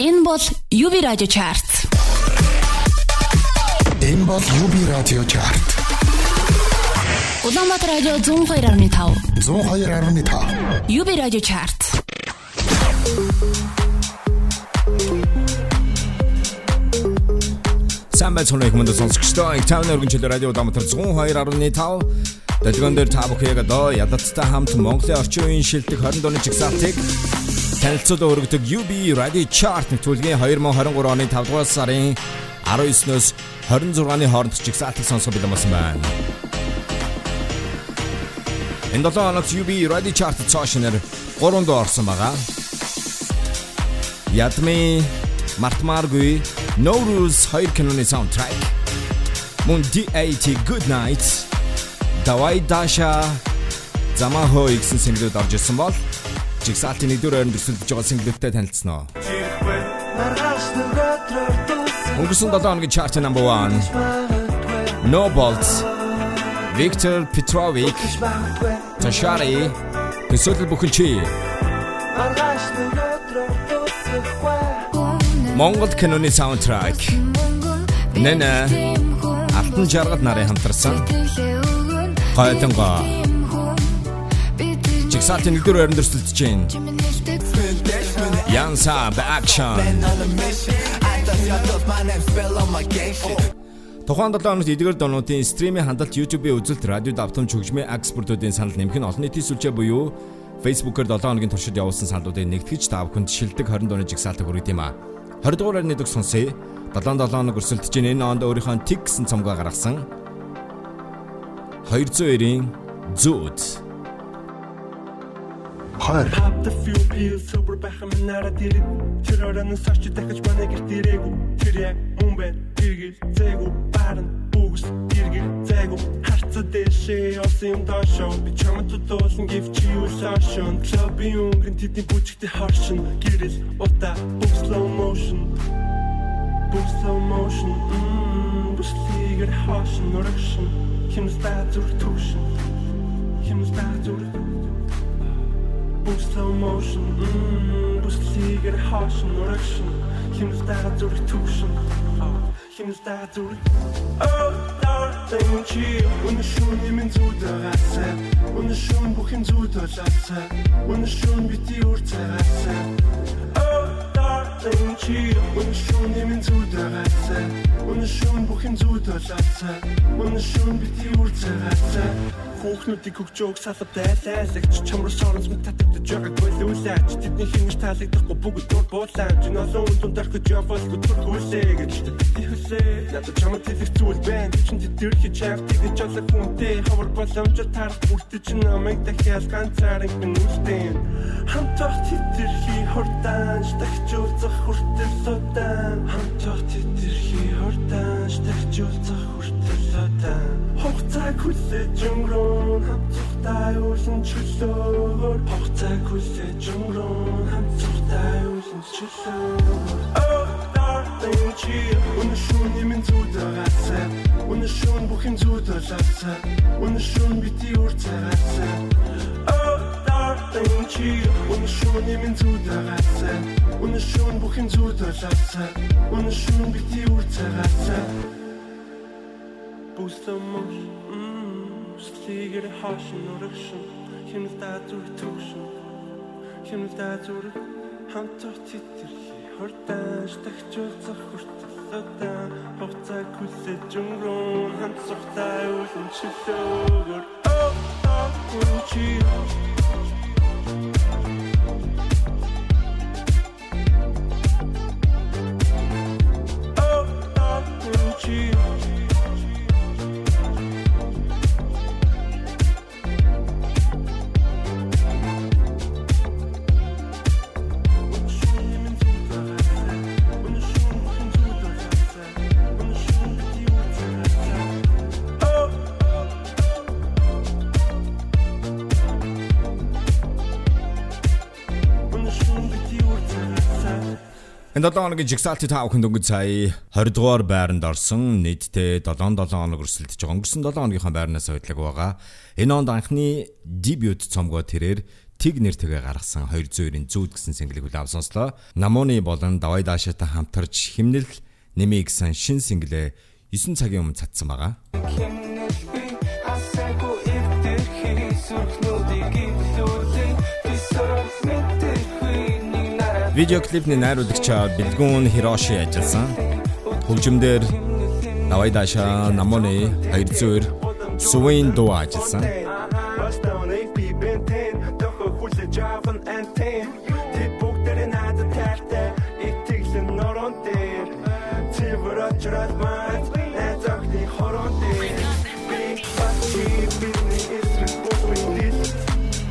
Энэ бол UB Radio Chart. Энэ бол UB Radio Chart. Улаанбаатар радио 102.5. 102.5. UB Radio Chart. Сайн байцгаана уу хүмүүс сонсогчдоо. Тавны өргөнчлөө радио Улаанбаатар 102.5 Дэлгэн дээр та бүхэн яг одоо ядацтай хамт Монголын орчин үеийн шилдэг 20 дууны жигсаалтыг танилцуулан өргөдөг UB Radio Chart нэвтрүүлгийн 2023 оны 5 дугаар сарын 19-ноос 26-ны хооронд жигсаалтыг сонсох бэлэн байна. Энэ 7 хоногт UB Radio Chart цаашнаар 3 дуу орсон байгаа. Ядми Мартмаргүй No Rules 2 киноны саундтрек. Мөн DAT Good Night Давай Даша Замахо гэсэн single-д орж ирсэн бол Жигсаалтын нэгдүгээр ойронд төсөлдөж байгаа single-тэй танилцсан уу? Өнгөрсөн 7 хоногийн chart number 1 No Bolts. Victor Petrovic. Tashari. Төсөөлөл бүхэлчи. Монгол киноны саундтрек Нэна Алтан жаргал нарын хамтарсан Хайтанга Жигсаалтын нэгдүгээр ойронд төсөлдөж байна. Янса Action Тухайн 7 хоногт эдгээр дуунуудын стримийн хандлт YouTube-ийн үзэлт, радио давтамж хөгжмийн экспортуудын санал нэмэх нь олон нийтийн сүлжээ буюу Facebook-оор 7 хоногийн туршид явуулсан саналуудыг нэгтгэж та бүхэнд шилдэг 20 дууны жигсаалтыг хүргэж юм а. 20 дугаар арны дэг сонсъё. 77 хоног өрсөлдөж энэ онд өөрийнхөө тиг гэсэн цомгоо гаргасан. 290-ийн зүүд 20 Чөрөөрэн сарч дахиж манай гэрт ирээгүй Тэр яг мөн байд тэргэл зээгүй баран бүгс тэргэл зээгүй Харцад дэшээ осын юм дошоо Би чамд тутуулсан гівч юу сошон Клаби өнгөн тэдний бүчгтэй харшин. Гэрэл утаа бүгс slow motion. Бүгс slow motion Бүгс лигэр хошин урагшин. Хэмс даа зүрх төвшин. Хэмс даа зүрх Boost slow motion. Бүслийгэр хаашин нурагшин Химстаа зүрх төвшин Химстаа зүрх Oh darling чи Үнэ шүүн юм зүдэгасаа Үнэ шүүн бүхэн зүдэгласаа Үнэ шүүн бити үрцэгасаа Oh darling чи Үнэ шүүн юм зүдэгасаа Үнэ шүүн бүхэн зүдэгласаа Үнэ шүүн бити үрцэгасаа Хүүхнүүдийг хөгжөөг салав дайлайлагч чамруу соронс мэт татагдаж байгаагүй л үлээч. Тэдний хингэж таалагдахгүй бүгд дур буулаа. Жинолон дундаар гэж явбал гүтэр хүлээ гэж хүлээ. Надад чамд хэлэх зүйл байна. Чи тэр хийж чав тэгж жолоо хүнтэй. Хавар боломжоор тарах бүртэж намайг дахиад ганцаараа минь үлдэн хамтах тэтэрхи хурдан дахжуулах хүртэл судан. Хамтах тэтэрхи хурдан дахжуулах хүртэл судан хугацааг хүлээж өнгөрөн хамтдаа юусэн чөлөөр хугацааг хүлээж өнгөрөн юусэн чөлөөр Oh darling чи үнэ шүүн юм зүдэгасаа үнэ шүүн бүхэн зүдэгласаа үнэ шүүн бити үрцэгасаа Oh darling чи үнэ шүүн юм зүдэгасаа үнэ шүүн бүхэн зүдэгласаа үнэ шүүн бити үрцэгасаа Бүслэмш Слигэр хашин урагшин Хинэлдэ зүрх төгшин. Хинэлдэ зүрх хамтар титэрхи Хурдаш тагчулцах хүртэл Хугацаа хүлээж өнгөрөн Ханцахтай үлэн чөлөөгөр. Oh, oh, чи Oh, oh, Энэ 7 хоногийн жигсаалт та бүхэнд өнгөц сая 20 дугаар байранд орсон нийтдээ 7 7 хоног өрсөлдөж байгаа. Өнгөрсөн 7 хоногийнхаа байрнаас хөдлөг байгаа. Энэ онд анхны дебют цомгоо тэрээр Тиг нэртэйгээ гаргасан 202-ын зүүд гэсэн single-ийг хүлээв сонслоо. Намууны болон Давай Даашаатай хамтарч химнэл нэмий гэсэн шин single 9 цагийн өмнө цацсан байгаа. Видеоклипний найруулагч Бэлгүүн Хироши ажилласан. Давай Даашаа Намууны 202 Swing дуу ажилласан.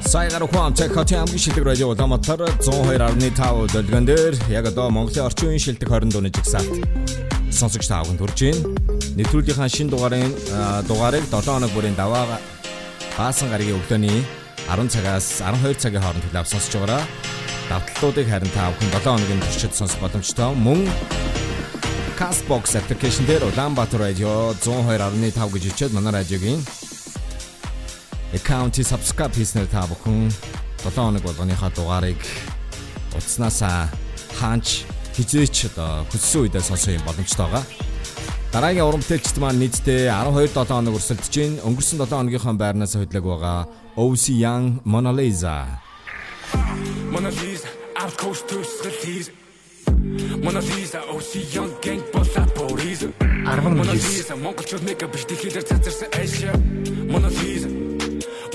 Саягаар ухаан цахатын амгийн шилдэг радио Улаанбаатар 102.5 дэлгэн дээр яг одоо Монголын орчин үеийн шилдэг 20 дууны жигсаалт сонсогч таавын төрж байна. Нэвтрүүлгийнхаа шин дугаарын дугаарыг 7 хоног бүрийн даваа баасан гарагийн өглөөний 10 цагаас 12 цагийн хооронд хүлээв сонсож байгаараа. Давталтуудыг харин та бүхэн 7 хоногийн туршид сонсох боломжтой. Мөн Castbox application дээр Улаанбаатар радио 102.5 гэж хичээд манай радиогийн аккаунтыг subscribe хийснээр та бүхэн 7 хоног болгоныхаа дугаарыг утаснасаа хаанч хизээч одоо хүссэн үедээ сонсох юм боломжтой байгаа. Дараагийн уран бүтээлчд маань нийтдээ 12 7 хоног өрсөлдөж байна. Өнгөрсөн 7 хоногийнхаа байрнаас хөдлөг байгаа OC Young Mona Lisa. Mona Lisa, out coast to Sicily. Mona Lisa, OC Young gang болоод Paris. Mona Lisa, монголчууд нэг биш дэлхийдэр цацарсан Asia. Mona Lisa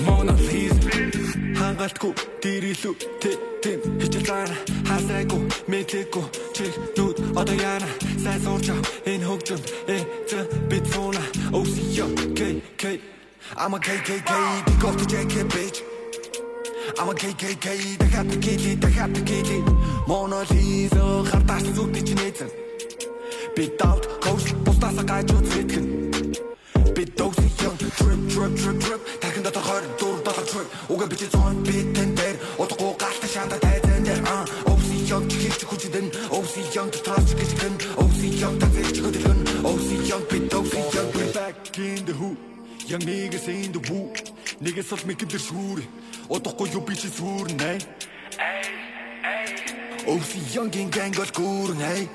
Mona Lisa хангалтгүй дэрэлүү тэтэм хичээлээр хасайгүй мэдлэггүй. Чигнүүд одоо яана? Сайн сурч энэ хөгжөнд эцэ бит зуна OCO KK I'm a KKK because the JK bitch. I'm a KKK дахиад кили дахиад кили Mona Lisa хартаас зүгт чинээзэн Би давт коуч бусдаас гайж үзэтгэн Би доси young trip trip trip trip дахин дотор 24 долоо trip уга би зон битэн дээр удахгүй галт шанда тайзан дээр а овси young чихч хүчдэн овси young трас гэж гэн овси young тавч хөдөлгөн овси young би доси young we back in the hood Young niggas in the woo Niggas бол мэкэндэр шүүр Удахгүй юу би чи сүрнэ Овси young gang гол гүүрнэ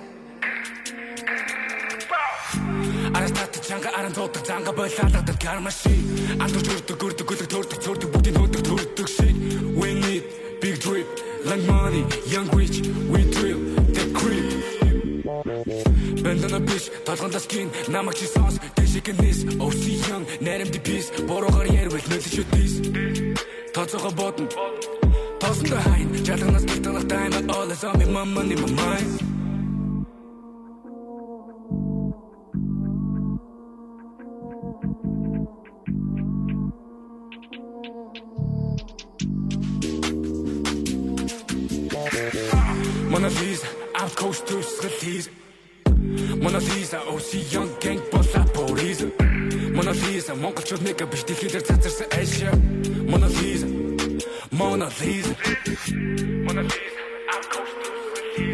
Арастат чанга аран зодог занга болаалгадаг кармаши Андууч үрдэг үрдэг гүлэг төрдөг төрдөг бүгдийн хөдөг төрдөг шиг We need big drip like money young rich we drill the creep. Бендана биш толгондос гин намайг чи сонс дэшигнэс OC young нарийн дипис борогоор ярил нөлөж өдис Тоцоо бодно. Тоосондоо хайн жалганаас гитанах time all is on me my money my mind Mona Lisa, out coast to Sicily. Mona Lisa, OC Young Gang болоо Paris. Mona Lisa, монголчууд нэг биш дэлхийдэр цацарсан Asia. Mona Lisa, Mona Lisa. Mona Lisa, out coast to Sicily.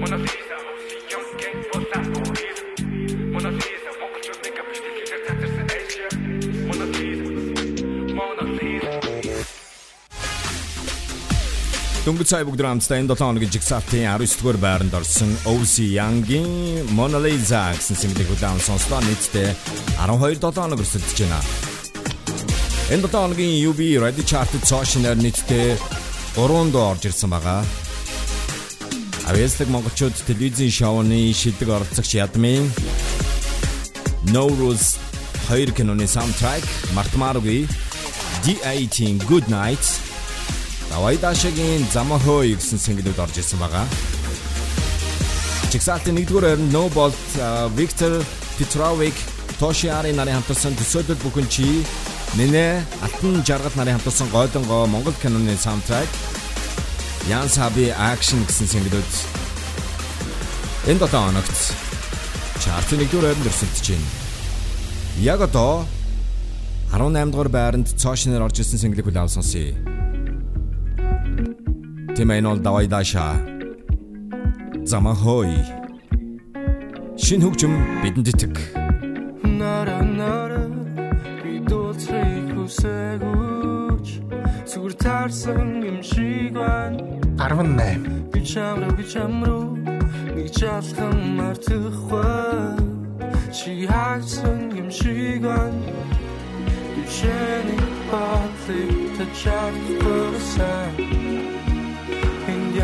Mona Lisa, OC Young Дөнгөж сая бүгд хамтдаа энэ 7 хоногийн жигсаалтын 19 дугаар байранд орсон OC Young-ийн Mona Lisa гэсэн single-ийг удаан сонслоо нийтдээ 12 7 хоног өрсөлдөж байна. Энэ 7 хоногийн UB Radio Chart-д цоошноор нийтдээ 3 дуу орж ирсэн байгаа. Авьяаслаг монголчууд телевизийн шоуны шилдэг оролцогч Ядмын No Rules 2 киноны саундтрек Мартмаруги D18 Good Night Давай Дашагийн Замахой гэсэн single-үүд орж ирсэн байгаа. Чигсалтын 1-р хайранд No Bolt Victor Petrovic Toshiari нарын хамтарсан төсөөлөл бүхэн чи Нэнэ Алтан жаргал нарын хамтарсан гойлонгоо Монгол киноны саундтрек Ян Саби Action гэсэн single-үүд энэ 7 хоногт чартын 1-р хайранд өрсөлдөж байна. Яг одоо 18 дугаар байранд цоошноор орж ирсэн single-ийг хүлээв сонсъё. Тимэйнол давай даша. Замахой. Шин хөгжим бидэнд итэг. Нара нара би дууцрыг хүсэгүүч Сүгэр та харсан юм шиг байна 18 би чамруу би чамруу нэг чалхан мартахгүй чи харсан юм шиг байна би чэний патлик та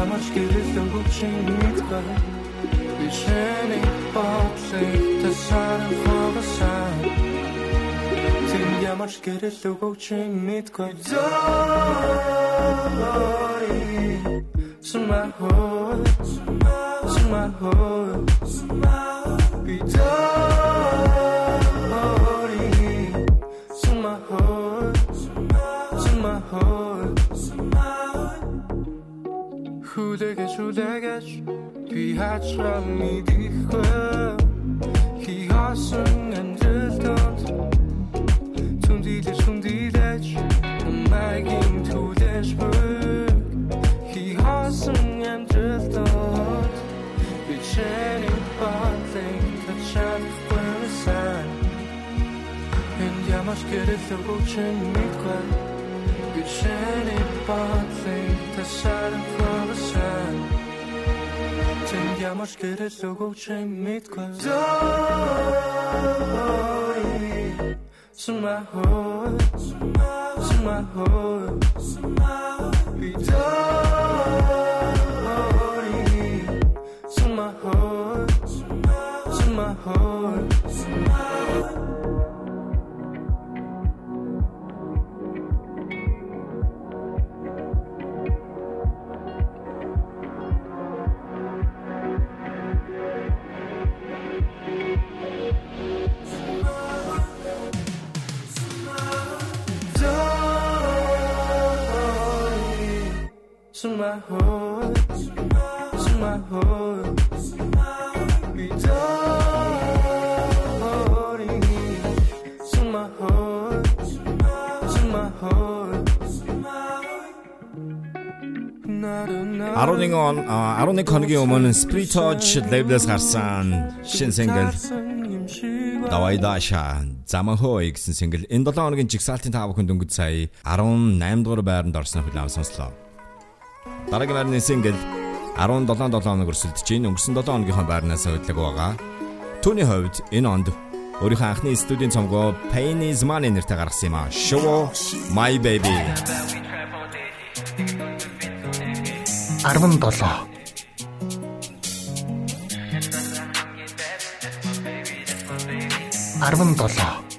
чалхсан Энд ямар ч гэрэлэн бүчин мэдгүй би чэний патлик та саран хогасан ямар ч гэрэл өгөөч мэдгүй зори Сумахо Сумахо Хүлэгэж хүлэгэж би хачрал мэдихгүй Хи хасан амжилтанд Түндилэж түндилэж Умайгийн түлэж бүг. Хи хасан амжилтанд Би чэний бадлыг тачаахгүй сан Энд ямаш гэрэл өгөөч мэдгүй ямаш гэрэл өгөөч мэдгүй Зори to my heart, to my my heart, to my heart. Be darling, to my heart, to my heart. 11 он 11 хоногийн өмнө Spiritage label-с гарсан шинэ single Давай даша замахой гэсэн single энэ 7 хоногийн жигсаалтын тав бүхэнд өнгөц сая 18 дугаар байранд орсноо хүлээн сонслоо. Дараагийн байрны single 17 7 хоног өрсөлдөж чинь өнгөрсөн 7 хоногийнхоо байрнаас хөдлөг байгаа. Түүний хувьд энэ онд өөрийнхөө анхны студийн цомгоо Pain is Money нэртэй гаргасан юм а. Show My Baby. 17 17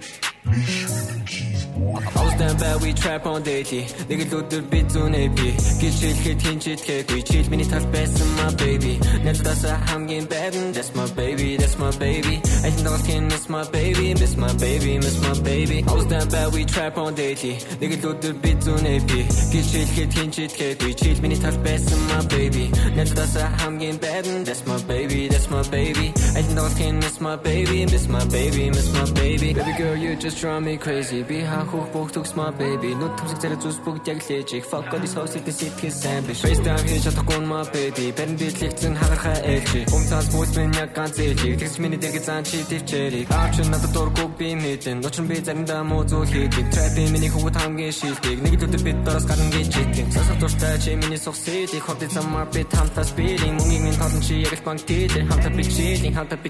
Stand by we trap on daily Нэг л өдөр би зүүнээ би Гэж хэлэхэд хинч итгэхгүй Чил миний тал байсан my baby Найздаас хамгийн бэдэн That's my baby, that's my baby Айлын дагас kin miss my baby Miss my baby, miss my baby I was down bad we trap on daily Нэг л өдөр би зүүнээ би Гэж хэлэхэд хинч итгэхгүй Чил миний тал байсан my baby Найздаас хамгийн бэдэн That's my baby, that's my baby Айлын дагас kin miss my baby Miss my baby, miss my baby Baby girl you just drive me crazy Би хаахух бүх төгс my baby. Нүд төмсөг зэрэг зүс бүгд яг л ээж их fuck god is host this сэтгэл сайн биш FaceTime хийж чадахгүй my baby. Бэрэн бидлэгцэн хагархаа ээлж Умцаас бүс минь яг ганц ээж тэгс миний дэрэг зан чи төвчээрийг Аач надад дургуг би мэдэн нучин би заримдаа муу зүйл хийдэг trap миний хөвгт хамгийн шилдэг нэг өдөр бид дороос гарна гэж итгэн сасаа дуртай чи миний сох сэтийг хот замаар би хамтаа спилинг мөнгөний минь толон чи яг л банк дээр хамтаа би чилинг хамтаа би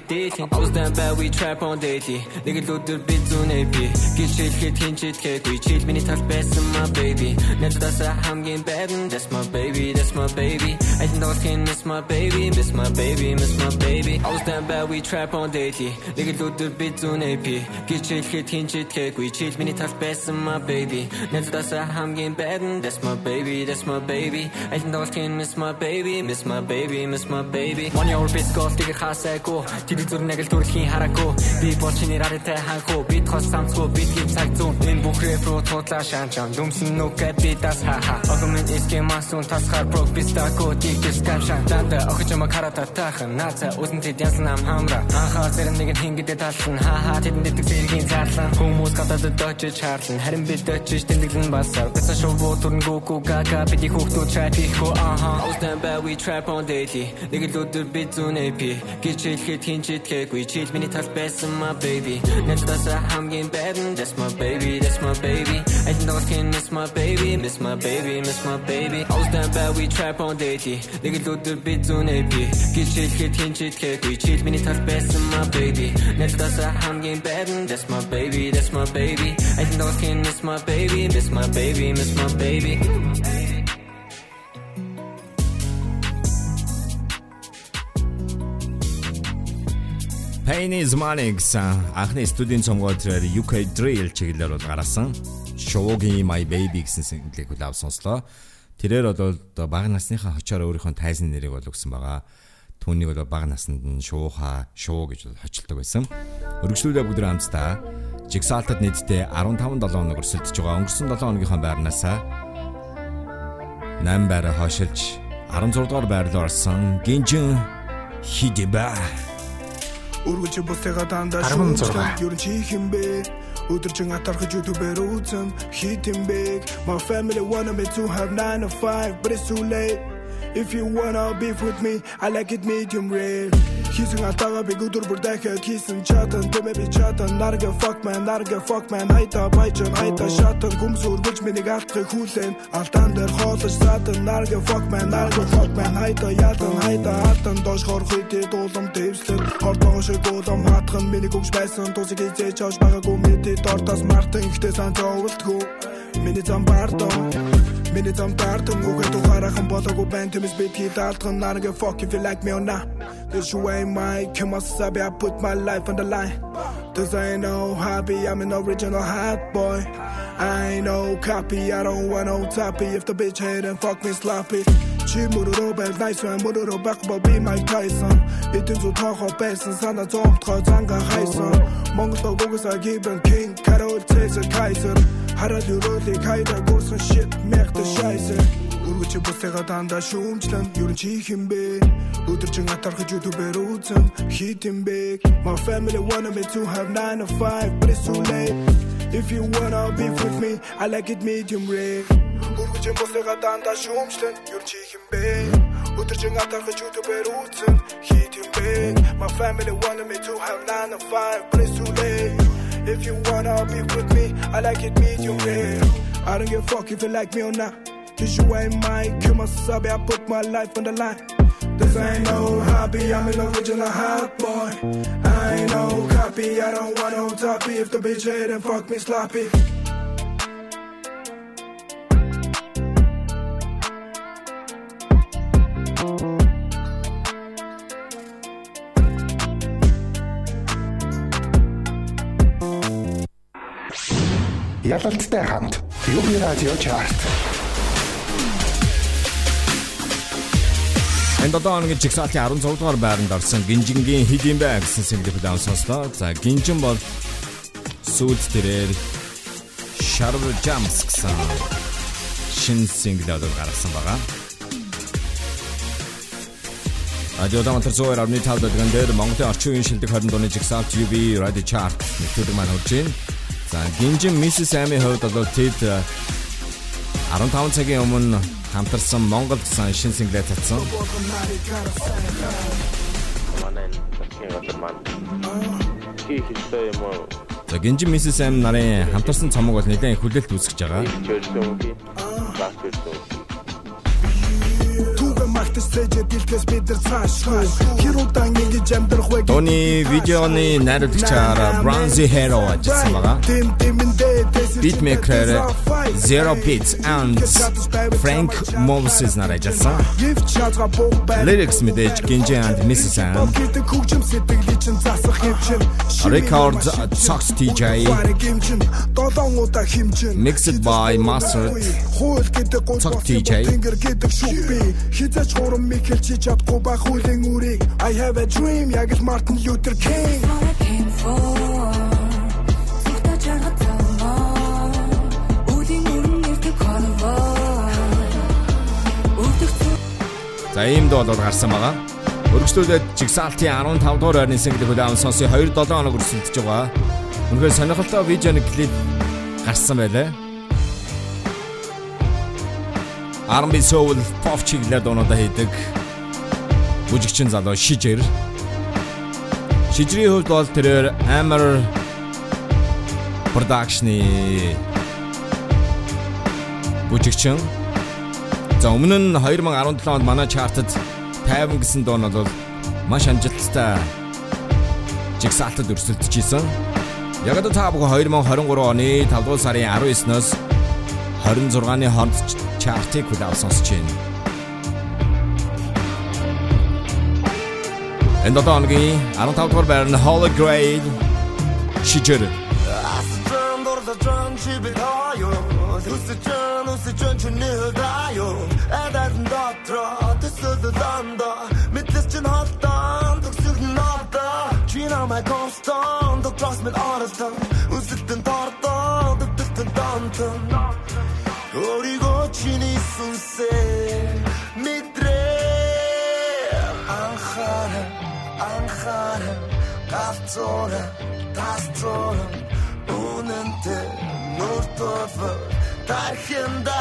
I was down bad we trap on daily нэг л өдөр би зүүнээ би гэж хэлэхэд хинч итгээгүй чил миний тал байсан my baby. Найдаас хамгийн бэдэн That's my baby, that's my baby. I know can miss my baby Miss my baby, miss my baby. I was down bad we trap on daily. Нэг л өдөр би зүүн AP Гэж хэлэхэд хинч итгээгүй Чил миний тал байсан my baby. Найдаас хамгийн бэдэн That's my baby, that's my baby. I know can miss my baby Miss my baby, miss my baby. Money over biscuit тийг хасаагүй Тэний зүр нэг л төрөлхийн хараагүй Би бол чиний радиотай ханхуу Би тос самцгүй би тийм цаг зүүн Энэ бүх рэп руу тудлаа шаанчан Дүмсэн нүгэ би дас ха ха Огмэн эске масун тасхар брок би стако Тик скапшан Данда охиж Намайг хараад татаахан наацаа үсэн тэд янсан ам хамра. Анхаар зэрэг нэг нь хингэдэ талсан хаа хаа тэдэнд дэг зэргийн зарлан хүмүүс гадаад дочиж хаарлан харин бид дочиж тэмдэглэн басар. Гэсэн шоу түрн гуку гага бид хүүхдүүд trap хийхүү аха Устэн бай we trap on daily. Нэг л өдөр бид зүүн AP гэж хэлэхэд хин ч итгээгүй чил миний тал байсан my baby. Нэцдаса хамгийн бэдэн that's my baby that's my baby I know skin miss my baby miss my baby miss my baby. Устэн бай we trap on daily. Нэг л өдөр бид зүүн AP гэж хэлэхэд хин ч итгээгүй чил миний тал байсан my baby. Нэцдаса хамгийн бэдэн that's my baby that's my baby. I know skin miss my baby miss my baby miss my baby. Pain is Money гэсэн анхны студийн цомгоо тэрээр UK Drill чиглэлээр бол гаргасан. Showgi My Baby гэсэн single-ийг лав сонслоо. Тэрээр бол бага насныхаа хочоор өөрийнхөө тайзны нэрийг бол өгсөн байгаа. Түүнийг бол бага наснд нь шууха, шуу гэж хочилдог байсан. Өргөжлүүлээ бүгд хамтдаа Jigsaw-тад нийтдээ 15 7 хоног өрсөлдөж байгаа. Өнгөрсөн 7 хоногийнхаа байрнаас 8 байраа хойшилж 16 дугаар байр руу орсон. Гинжин Хидиба Үргэлж бусдыгаа дандаа 16. шүүмжлэн Юу чи химбэ Өдөржин атархаж YouTube-ээр үзэн big My family wanted me to have 9 to 5 But it's too late If you wanna beef with me I like it medium rare. Хийсэн атаага би өдөр бүр дахиад хийсэн чатан. Тэмээ би чатан. Нарга fuck man Нарга fuck man. Хайта байжан Хайта шатан. Гүмс үргэлж минийг алдахыг хүлээн Алтан дээр хоолож садан. Нарга fuck man Нарга fuck man. Хайта ядан Хайта алтан. Доош хорх үедээ дуулам дэвслэн. Хортогоо шиг уулам хатхан Миний гүгш байсан Тусыг эзэж авч байгаагүй Мэдэд ортас мартан Ихтэй сан зовлтгүй Миний зам Minit am tartën Ku këtu fara këm bota ku ben miss mis bit I don't a fuck if you like me or not. This you ain't mine Kema sabi I put my life on the line. This ain't no hobby I'm an original hot boy. I ain't no copy I don't want no toppy. If the bitch hate and fuck me sloppy. Чи мөрөөрөө байл nice man мөрөөрөө байхгүй би Mike Tyson Эдэн зүү тоохоо байсан санаа зовтгоо занга хайсан. Монгол угсаа given king Carol Caesar Kaiser. Хараад өрөөлийг хайда гүйсэн shit мэрхтэ шайсэ. Үргэж бусдыгаа дандаа шүүмжлэн Юу чи химбэ Өдөржин атархаж YouTube-ээр үзэн Hit him big My family wanted me to have 9 to 5 But it's too late. If you wanna beef with me I like it medium rare Үргэж бусдыгаа дандаа шүүмжлэн Юу чи химбэ Өдөржин атархаж YouTube-ээр үзэн Hit him big My family wanted me to have 9 to 5 But it's too late If you wanna be with me, I like it medium rare. I don't give a fuck if you like me or not. Cause you ain't mine. Kill my subby, I put my life on the line. This ain't no hobby, I'm an original hot boy. I ain't no copy, I don't want no toppy. If the bitch hate and fuck me sloppy. Ялалттай хамт UB радио чарт. Энэ 7 хоногийн Jigsaw-ийн 16 дугаар байранд орсон Гинжингийн Hidden Bag гэсэн single даун сонслоо. За Гинжин бол сүүлд тэрээр Sharp Jumps гэсэн single одод гаргасан байгаа. Радио Дамтар зөөр авны тавд дэлгэн Монголын орчин үеийн шилдэг 20 дууны Jigsaw UB Radio Chart нэвтрүүлэг маань хурж байна. За Гинжин Mrs. Amy хувьд бол тэд 15 цагийн өмнө хамтарсан Монгол гэсэн шин single татсан. манай засгийн газар маань хийх ёстой юм уу? За Гинжин Mrs. Amy нарын хамтарсан цомог бол нэлээд хүлээлт үүсгэж байгаа. Хийж өрсөн цэжэ бэлтгэс бид нар цааш. Хэр удаан ингэж амьдрах вэ? Дууны видеоны найруулагчаар Bronzy Hero ажилласан байгаа. Beatmaker Zero Beats and Frank Moses нар ажилласан. Lyrics мэдээж Гинжин and Mrs. Amy. Гэдэг хөгжим сэтгэлийн чин засах хэмжин. Record Sox TJ. Mixed by Master Цог TJ. Хурам микэл чи чадахгүй ба хуулийн үрийг. I have a dream яг л Martin Luther King. За иймд бол гарсан байгаа. Өргөжлүүлээд жигсаалтын 15 дугаар байрны single хүлээвэн сонсын 2-7 хоног өрсөлдөж байгаа. Үнэхээр сонирхолтой видеоны клип гарсан байлаа. R&B soul pop чиглэлээр дуунуудаа хийдэг. Бүжигчин залуу Шижэр. Шижрийн хувьд бол тэрээр амар продакшны бүжигчин. За өмнө нь 2017 онд манай чартад 50 гэсэн дуу нь бол маш амжилттай жигсаалтад өрсөлдөж исэн. Яг одоо та бүхэн 2023 оны 5 дугаар сарын 19-ноос 26-ны хооронд чартыг хүлээн сонсож байна. Энд оногийн 15 дугаар байр нь Holy Grail шижэр. Үсэжэн үсэжэн чиний хөлдаяо Эдэн дотроо төсөлдөндө Мэтлэс чин халтан төгсөг нота Чи намайг констант Трust me honest Үсэлтэн тортоо Дэвтэлтэн тантан Өөрийгөө чиний сүнсээ Мэдрээ Анхааран Галзууран Тасцууран Үнэнтэй Нүр тулвар Тархинда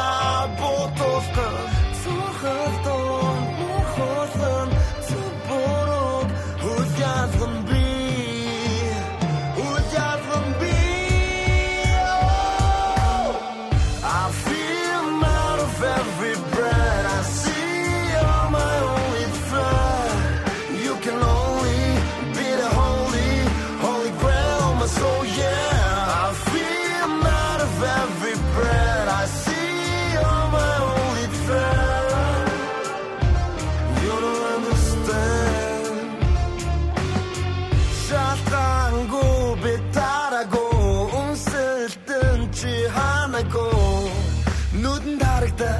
бутулган Цухалдун Мухулган Цубуруг Хүлялган ханаагүй нүдэн дарагда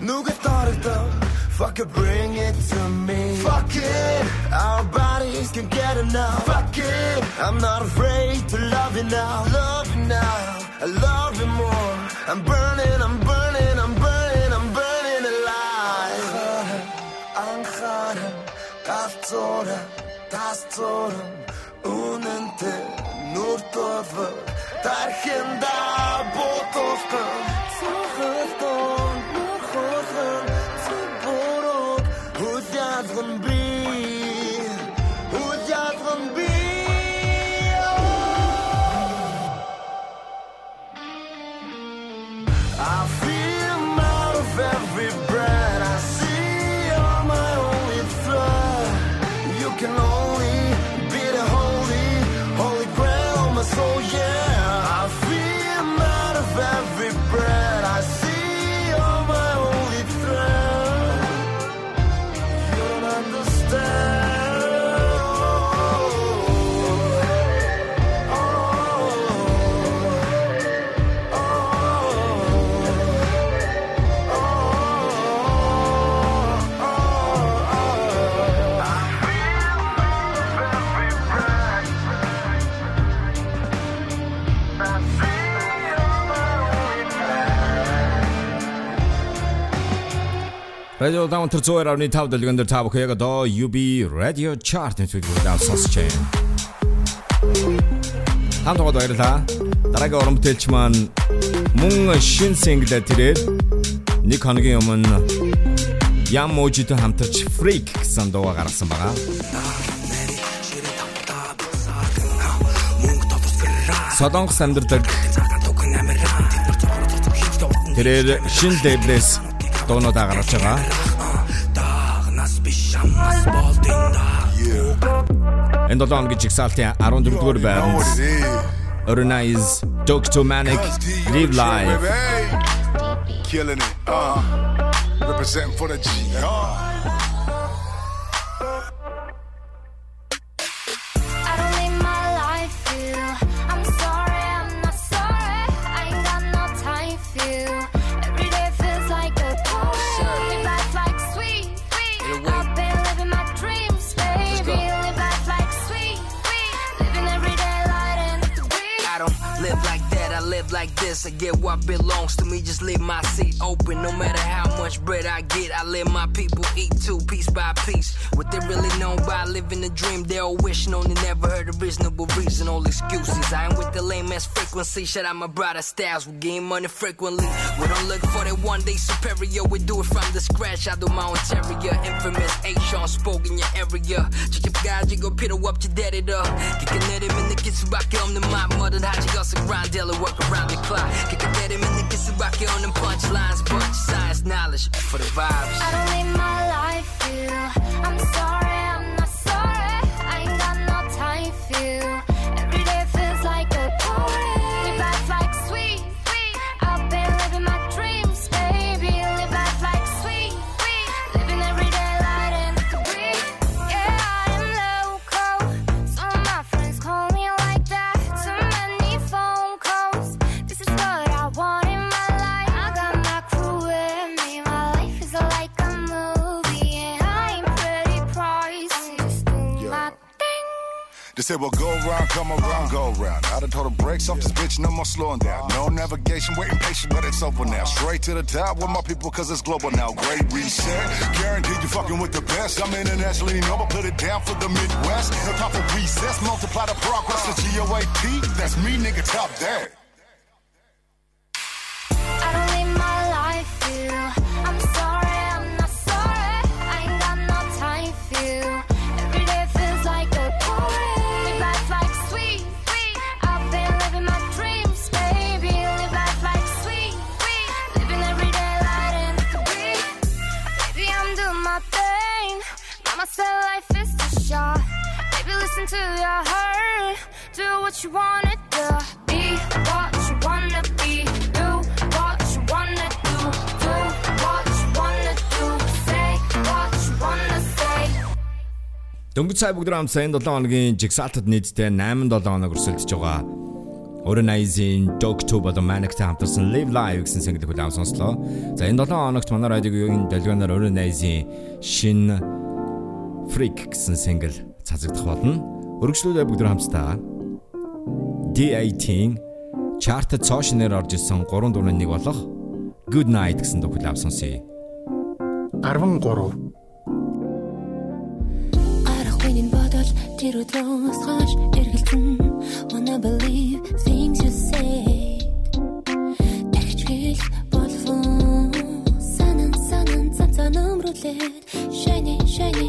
нүгэл дарагда Fuck it, bring it to me. Fuck it, our bodies can get enough. Fuck it, I'm not afraid to love you now. Love you now, I love you more. I'm burning, I'm burning, I'm burning, I'm burning alive. Анхааран, галзууран, тасцууран, үнэнтэй нүр тулвар, тархинда бутулган, цохолтон, нүр хулган, цубуруг, хүлялган би, хүлялган Radio Downter 102.5 дэлгэн дээр та бүхэн яг одоо UB Radio Chart нэвтрүүлгийг сонсож байна. Хамтдаа баярлалаа. Дараагийн уран бүтээлч маань мөн шин single тэрээр нэг хоногийн өмнө Ям Можитой хамтарч Freak гэсэн дуу гаргасан байгаа. Солонгос амьдардаг тэрээр шин лейблээс дуунуудаа гаргаж байгаа. Энд долоон гэж жигсаалтын 14 дугаар байранд Organize Dr. Manic Live Live Killing it. Uh, representing for the G. Uh. live like live like this, I get what belongs to me. Just leave my seat open. No matter how much bread I get, I let my people eat too, piece by piece. What they really know by living the dream, they all wishing on. They never heard a reasonable reason, all excuses. I ain't with the lame ass frequency. Shout out my brother styles. We gain money frequently. We don't look for that one day superior. We do it from the scratch. I do my own terrier. Infamous A. Sean spoke in your area. Chicken guy, go pit up to daddy. Kicking at him in the kitchen, back on the mop. Mother, how you got some grind, dealing 뭐든 하지 어서 grind daily, work around the clock. 기가 내리면 느낄 수밖에 없는 punchlines, bunch science knowledge for the vibes. I don't live my life for you. I'm sorry, Say, well, go round, come around, go round. I done told the brakes off this bitch, no more slowing down. No navigation, waiting patient, but it's over now. Straight to the top with my people, cause it's global now. Great reset, guaranteed you fucking with the best. I'm internationally known, but put it down for the Midwest. No time for recess, multiply the progress. The GOAP, that's me, nigga, top that. Baby, listen to your heart. Do what you wanna do. Be what you wanna be. Do what you wanna do. Do what you wanna do. Say what you wanna say. Дөнгөж сая бүгд хамт сайн 7 хоногийн жигсаалтад нийтдээ 8-7 хоног өрсөлдөж байгаа. Орон Айзин Dogto болон Manic-тай хамтарсан Live Live гэсэн single хүлээм сонслоо. За энэ 7 хоногт манай радиогийн дэлгүүрээр Орон Айзин шин Freak гэсэн single цацагдах болно. Өргөжлүүлээ бүгд хамтдаа. D18 чартад цоошнээр орж исэн 3 дурын нэг болох Good Night гэсэн дуу хүлээм сонсъё. 13 Арах үеийн бодол тэр өдрөөс хойш эргэлзэн Wanna believe things you say Тэгчгэл болов Санан санан цанцан өмрүүлээд Shiny shiny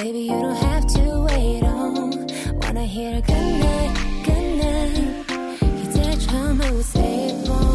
Baby, you don't have to wait on Wanna hear good night, good night 이제 참하고 say it more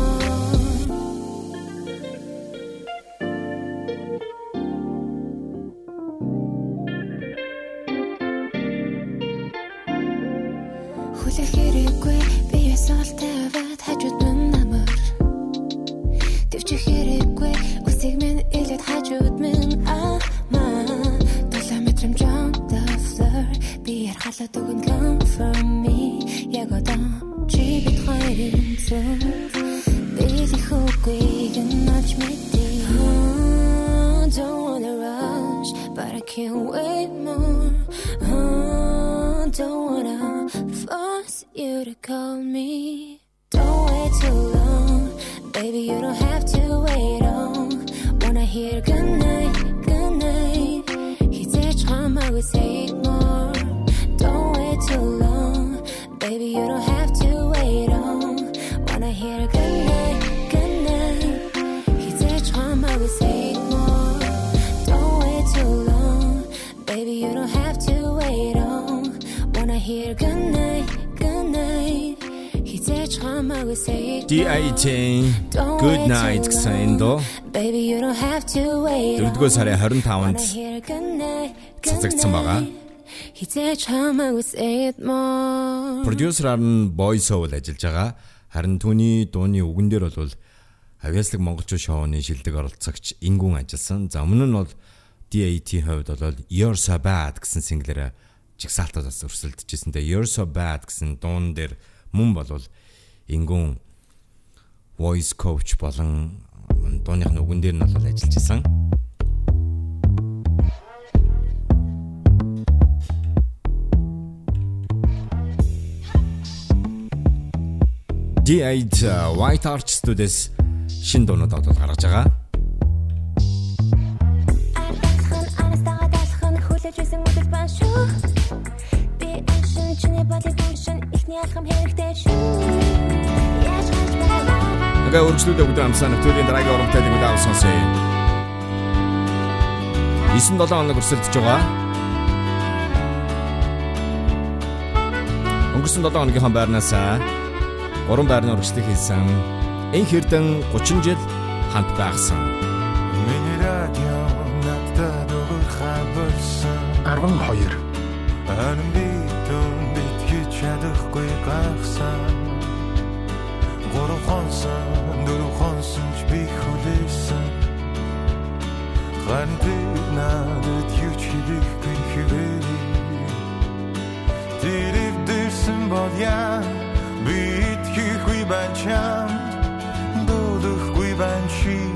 D18 Good Night гэсэн доо. Дөрөвдүгээр сарын 25-нд цацагдсан байгаа. Продюсераар нь Boy Soul ажиллаж байгаа. Харин түүний дууны үгэн дээр бол Авьяаслаг Монголчууд шоуны шилдэг оролцогч Ингүн ажилласан. За өмнө нь бол DAT хувьд бол Your So Bad гэсэн синглээр жигсаалтаас өрсөлдөж ирсэндээ Your So Bad гэсэн дуун дээр мөн болвол Ингүн voice coach болон дууных нь үгэн дээр нь бол ажиллаж исэн. D8 White Arch Studios шин дуунууд одоо гаргаж байгаа. Байгаа Ингээ үргэлжлүүлээ бүгд амсаа нэвтрүүлгийн дараагийн оромтой нэг удаа сонсъё. 9-7 хоног өрсөлдөж байгаа. Өнгөрсөн 7 хоногийн байрнаас 3 байрны урагшлыг хийсэн. Энх эрдэн 30 жил хамт байгсан. Миний радио надад өгөхай болсон 12 Харин би түн битгий чадахгүй гахсан хонсон, дөрөв хонсон ч би хүлээсэн. Харин би надад юу ч хийхгүй хэвээ Дэрвдэрсэн бол яа? Би итгэхгүй байна чамд Дуудахгүй байна чи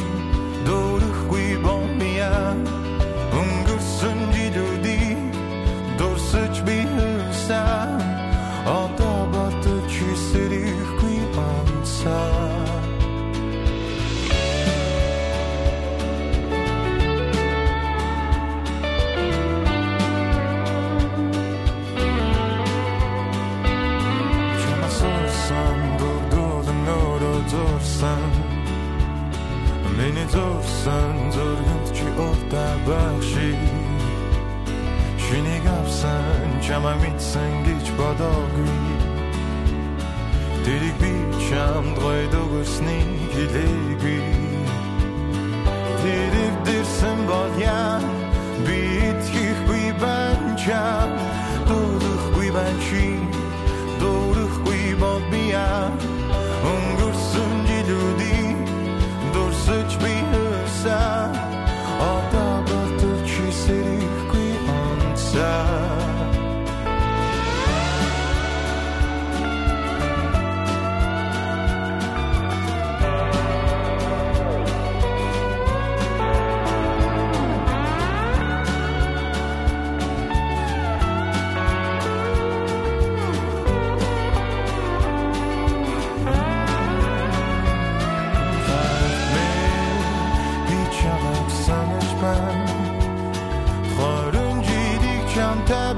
уртаа багши. Шинийг авсан чамаа мэдсэн гэж бодоогүй. Тэрийг би чамд гойд өгсний хэлээгүй. Тэрийг дэрсэн бол яа Би итгэхгүй байна чам. Дурахгүй байна чи санаж байна Хорон жидик чамтай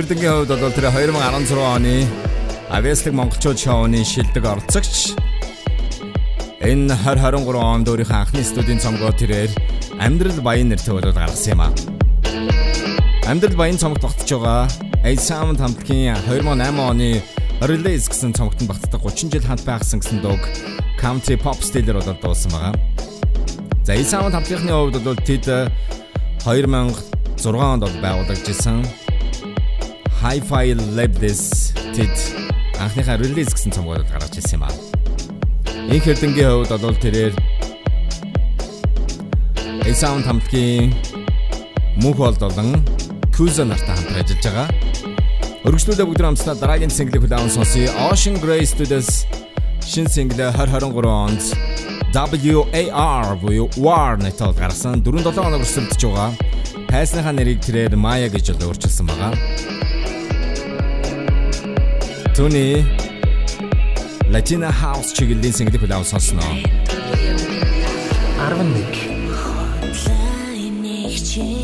эрдэнгийн хувьд бол тэр 2016 оны Авьяаслаг монголчууд шоуны шилдэг оролцогч энэ 2023 онд өөрийнхөө анхны студийн цомгоо тэрээр Амьдрал Баян нэртэй болоод гаргасан юм а. Амьдрал Баян цомогт багтж байгаа A Sound хамтлагийн 2008 оны Release гэсэн цомогт багтдаг 30 жил хамт байгсан гэсэн дууг Country Pop стилээр болоод дуусан байгаа. За A Sound хамтлагийн хувьд бол тэд 2006 онд байгуулагдсан Hi-Fi Lab This тэд анхныхаа release гэсэн цомгоод гаргаж ирсэн юм аа. Энх эрдэнгийн хувьд бол тэрээр A-Sound хамтгийн мөнх болдолон Kuza нартай хамт ажиллаж байгаа. Өргөжлүүлээ бүгд хамтдаа дараагийн single хүлээн сонсъё. Ocean Grey Studios шин single 2023 онд WAR буюу War нэтод гаргасан 4-7 хоног өрсөлдөж байгаа. Тайсныхаа нэрийг тэрээр Maya гэж өөрчилсөн байгаа. Түүний Latina House чиглэлийн single хүлээн сонсноо. 11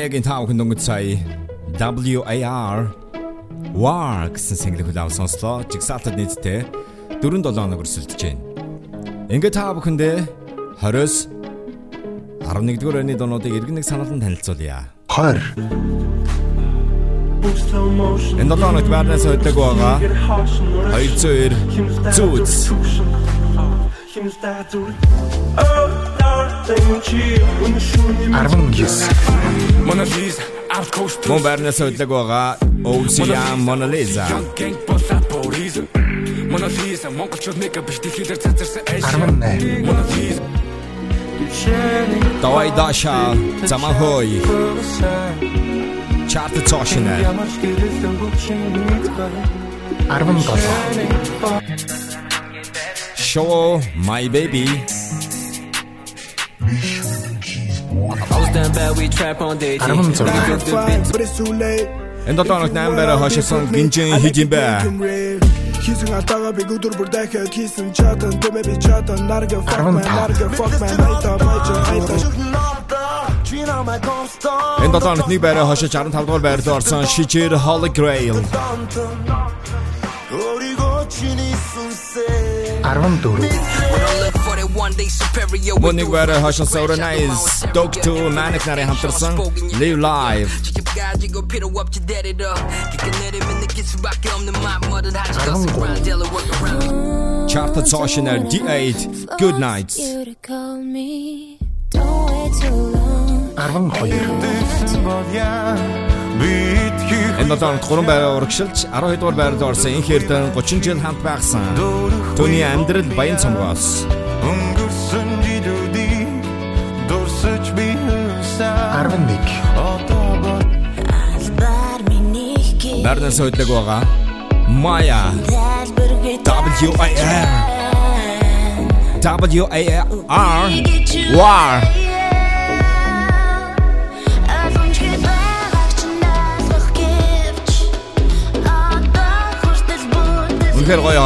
Маягийн тав хүн дөнгөж сая WAR War гэсэн single хүлээв сонслоо. Jigsaw-д нийтдээ 4-7 хоног өрсөлдөж байна. Ингээд та бүхэндээ 20-с 11-р оны дуунуудыг иргэн нэг санаалан танилцуулъя. 20 Энэ 7 хоногт байрнаас өдөг байгаа 202 зүүц. Арван Mona Lisa out coast Мөн байрнаас өдлөг байгаа OCM Mona Lisa Mona Lisa монголчууд нэг биш дэлхийдэр цацарсан Арван Mona Lisa Давай даша замахой Чарт цошина Арван долоо Show my baby Энэ 7 хоногт 8 байраа хошилсон гинжин хит юм бэ. Хийсэн атаага би өдөр бүр дахиад хийсэн чатан тэмээ би чатан. Нарга fuck man нарга fuck man айта байжа айта Энэ 7 хоногт нэг байраа хошилж 15 дугаар байранд орсон Shijir Holy Grail. Morning weather, Russian Soda Nice, Dog 2, Manic Nari Hamterson, Live Live. Chart the Toshin D8, Good Night. Arvan Hoyer. Call me. Don't wait too long. 12 Энэ 7 хоногт 3 байраа урагшилж 12 дугаар байранд орсон энэ хэрдэн 30 жил хамт байгсан. Төвний амьдрал баян цомгоос. Өнгөрсөн жилүүдийг дурсаж би хөөсөө 11 Албаар минийх гээ. Барнас хөдлөг байгаа. Maya W I R W A R War Үнэхээр гоё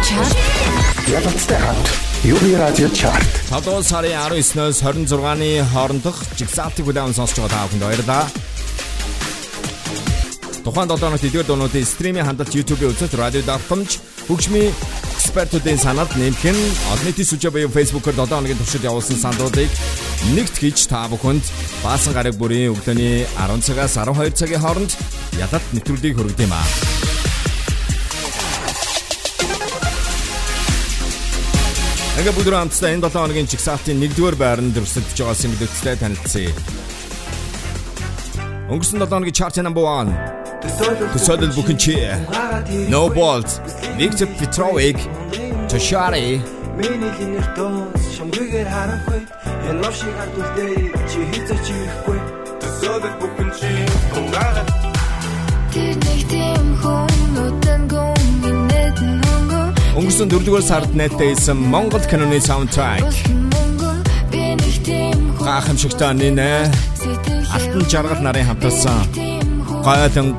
чарт. Ялцтай хамт UB радио чарт 5 дугаар сарын 19-ноос 26-ны хоорондох жигсаалтыг хүлээн сонсч байгаа та бүхэнд баярлалаа. Тухайн 7 хоногт эдгээр дуунуудын стримийн хандлт YouTube-ийн үзэлт радио давтамж хөгжмийн экспертүүдийн санаанд нэмэх нь олон нийтийн сүлжээ буюу Facebook-оор 7 хоногийн туршид явуулсан саналуудыг нэгт хийж та бүхэнд баасан гараг бүрийн өглөөний 10 цагаас 12 цагийн хооронд ядалт нэвтрүүлгийг хүргэдэг юм аа. Ингээ бүдэр хамтдаа энэ 7 хоногийн чигсалтын 1-р байранд өрсөлдөж байгаа синглүүдтэй танилцъя. Өнгөрсөн 7 хоногийн chart number 1 Төсөөлөл бүхэн чи No Balls. Victor Petrovic Toshari Миний линер доос шамгүйгээр харахгүй энэ лав шиг хардулдээ чи хийцээ чи ихгүй төсөөлөл бүхэн чи унгаад Тэр нэг тийм хүн гүн инээд нүнгэн Өнгөрсөн 4-р сард нэттэйсэн Монгол киноны хүн гайхамшигтай нэ Алтан жаргал нарын хамтарсан Хайртай.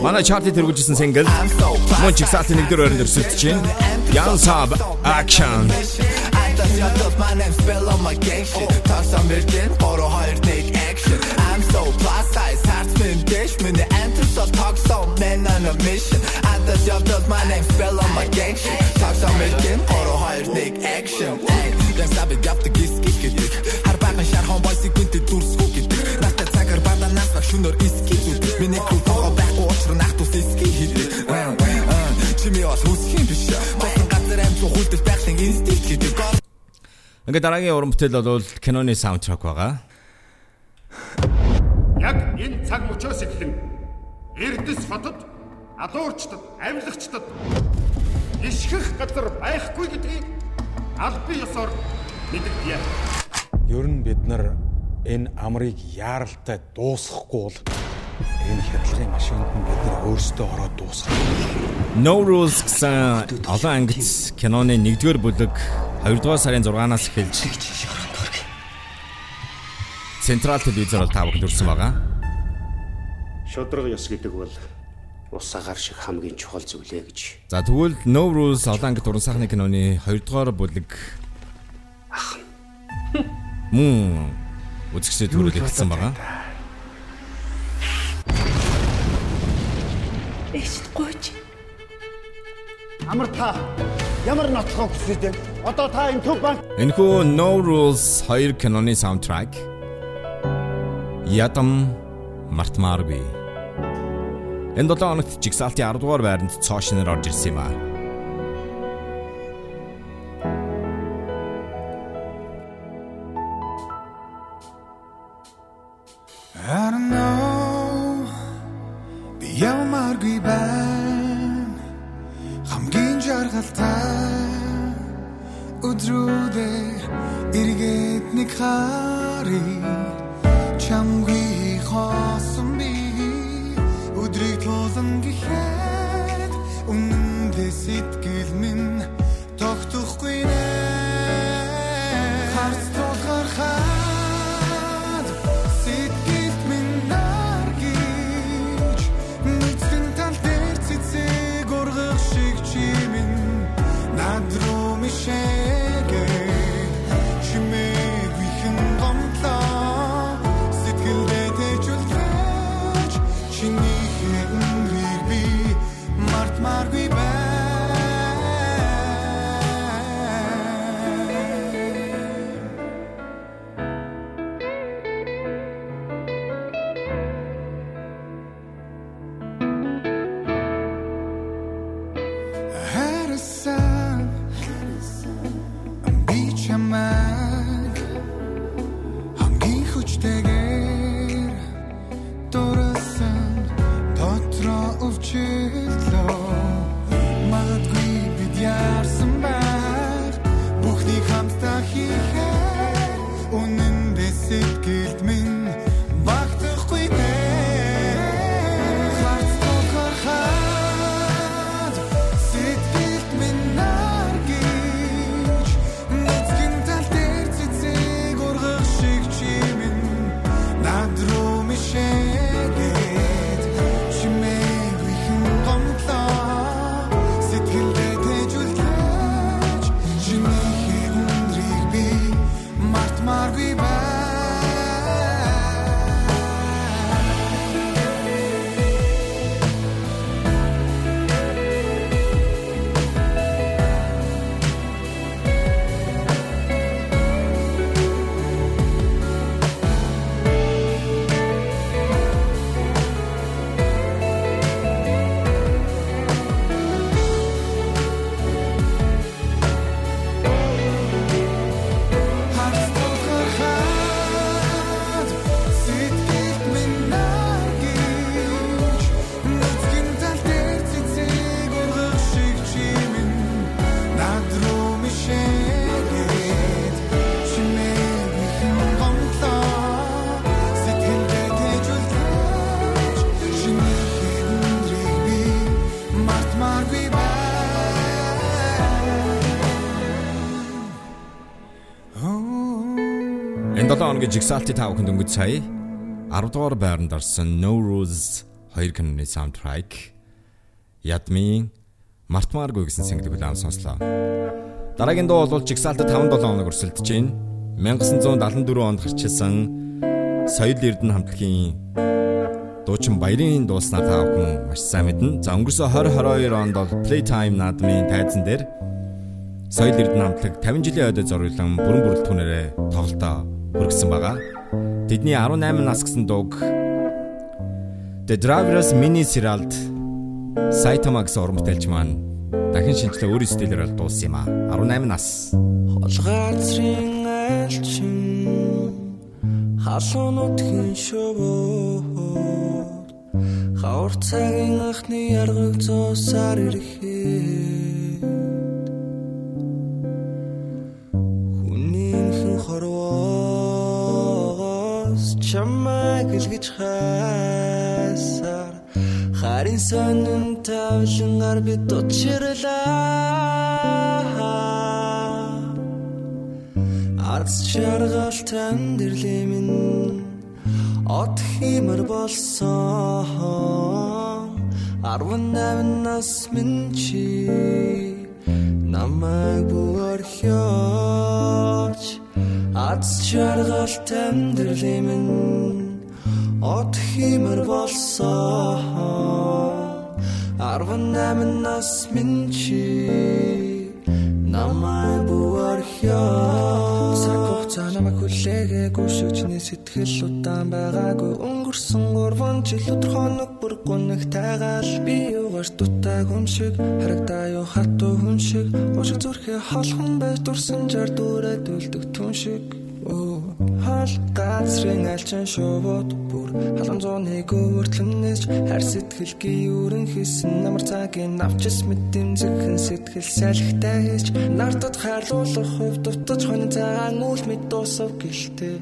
Манай чартыг тэргүүлжсэн single. Мөн чигсалтын 1-р байранд өрсөлдөж байна. Young Sub Action. I'm so plus size, heart spin dish Миний enter so talk some man on a mission. Your love my name spell on my gang shit? Some virgin, photo хоёр нэг action. Яг сабид явдаг гисгис гэдэг Хар баган шархон бойсыг гүнтэй дүрсгүү гэдэг Настай цагаар банданаас баг шүнөр иски зүдэг Миний crew того байхгүй учраа нах тус иски хийдэг Чими бас үсхийн биш Босон газар амжуу хүлдэл байхлын инстинкт гэдэг Ингээ дараагийн уран бүтээл бол киноны саундтрак байгаа. Яг энэ цаг мөчөөс эхлэн Эрдэс хотод адуурчдад, амьлагчдад ишгэх газар байхгүй гэдгийг албан ёсоор мэдэгдэе. Ер нь бид нар энэ амрыг яаралтай дуусгахгүй бол энэ хятлагын машинд нь бид нар өөрсдөө ороод дуусгах. No Rules гэсэн олон ангит киноны 1-р бүлэг 2-р сарын 6-наас эхэлж Централ телевизээр бол та бүхэнд хүрсэн байгаа. Шудраг ёс гэдэг бол ус агаар шиг хамгийн чухал зүйлээ гэж. За тэгвэл No Rules олон ангит уран сайхны киноны 2-р бүлэг мөн үзэгчдэд төрүүлж хэлсэн байгаа. Эцэд гооч. Амар та ямар нотлохоо хүсэж байна? Одоо та энэ төв банк Энэхүү No Rules 2 киноны саундтрак Ядам мартмааргүй. Энэ 7 хоногт жигсаалтын 10 дугаар байранд цоошноор орж ирсэн юм аа. Don't know. Мартмааргүй байна хамгийн жаргалтай өдрүүдээ эргээд нэг харыг чамгүй хоосон би өдрийг тулан гэхэд үнэндээ сэтгэл минь тогтохгүй нэ Энэ 7 хоногийн жигсаалтын тав хүнд өнгөц сая 10 дугаар байранд орсон No Rules 2 киноны саундтрек Ядмын Мартмааргүй гэсэн single хүлээн сонслоо. Дараагийн дуу бол жигсаалтад 5 7 хоног өрсөлдөж байна. 1974 онд гарчилсан Соёл Эрдэнэ хамтлагийн дуучин баярын дууснаа та бүхэн маш сайн мэднэ. За өнгөрсөн 2022 онд бол Playtime наадмын тайзан дээр Соёл Эрдэнэ хамтлаг 50 жилийн ойдод зориулсан бүрэн бүрэлдэхүүнээрээ тоглолтоо хүргэсэн байгаа. Тэдний 18 нас гэсэн дууг The Drivers Mini Serial-д Saitama гэсэн бүтээлч маань дахин шинжилгээ өөрийн стилээр дуулсан юм а. 18 нас. Газрын айлчин халуунуудын шөвөөр хавар цагийн анхны яргаг зоосаар ирэхэд хүнийхэн хорвоос чамайг илгэж хайсаар харин сонин тавлангаар би дучирлаа Арц чаргал тандирлэмэн От химэр болсон 18 нас минь чи намайг буурхёч Арц чаргал тандирлэмэн От химэр болсон 18 нас минь чи намайг буурхёч Цаг хугацаа намайг хүлээгээгүй шүү чиний сэтгэл удаан байгаагүй өнгөрсөн 3 жил өдөр хоног бүр гоног тайгаал. Би юугаш дутаа хүн шиг харагдаа юу хатуу хүн шиг. Уушиг зүрхээ холхон байж дурсан жар дүүрээ дүүлдэг түн шиг. Оо гал газрын альчин шувууд бүр халуун зууны гүртлэнээс хар сэтгэл гиюрэн хийсэн намар цагийн навчс мэдэмзэгхэн сэтгэл салхитай хийж нартад хайрлуулах хувь дутаж хонь цагаан үл мэд дуусав гэлтэй.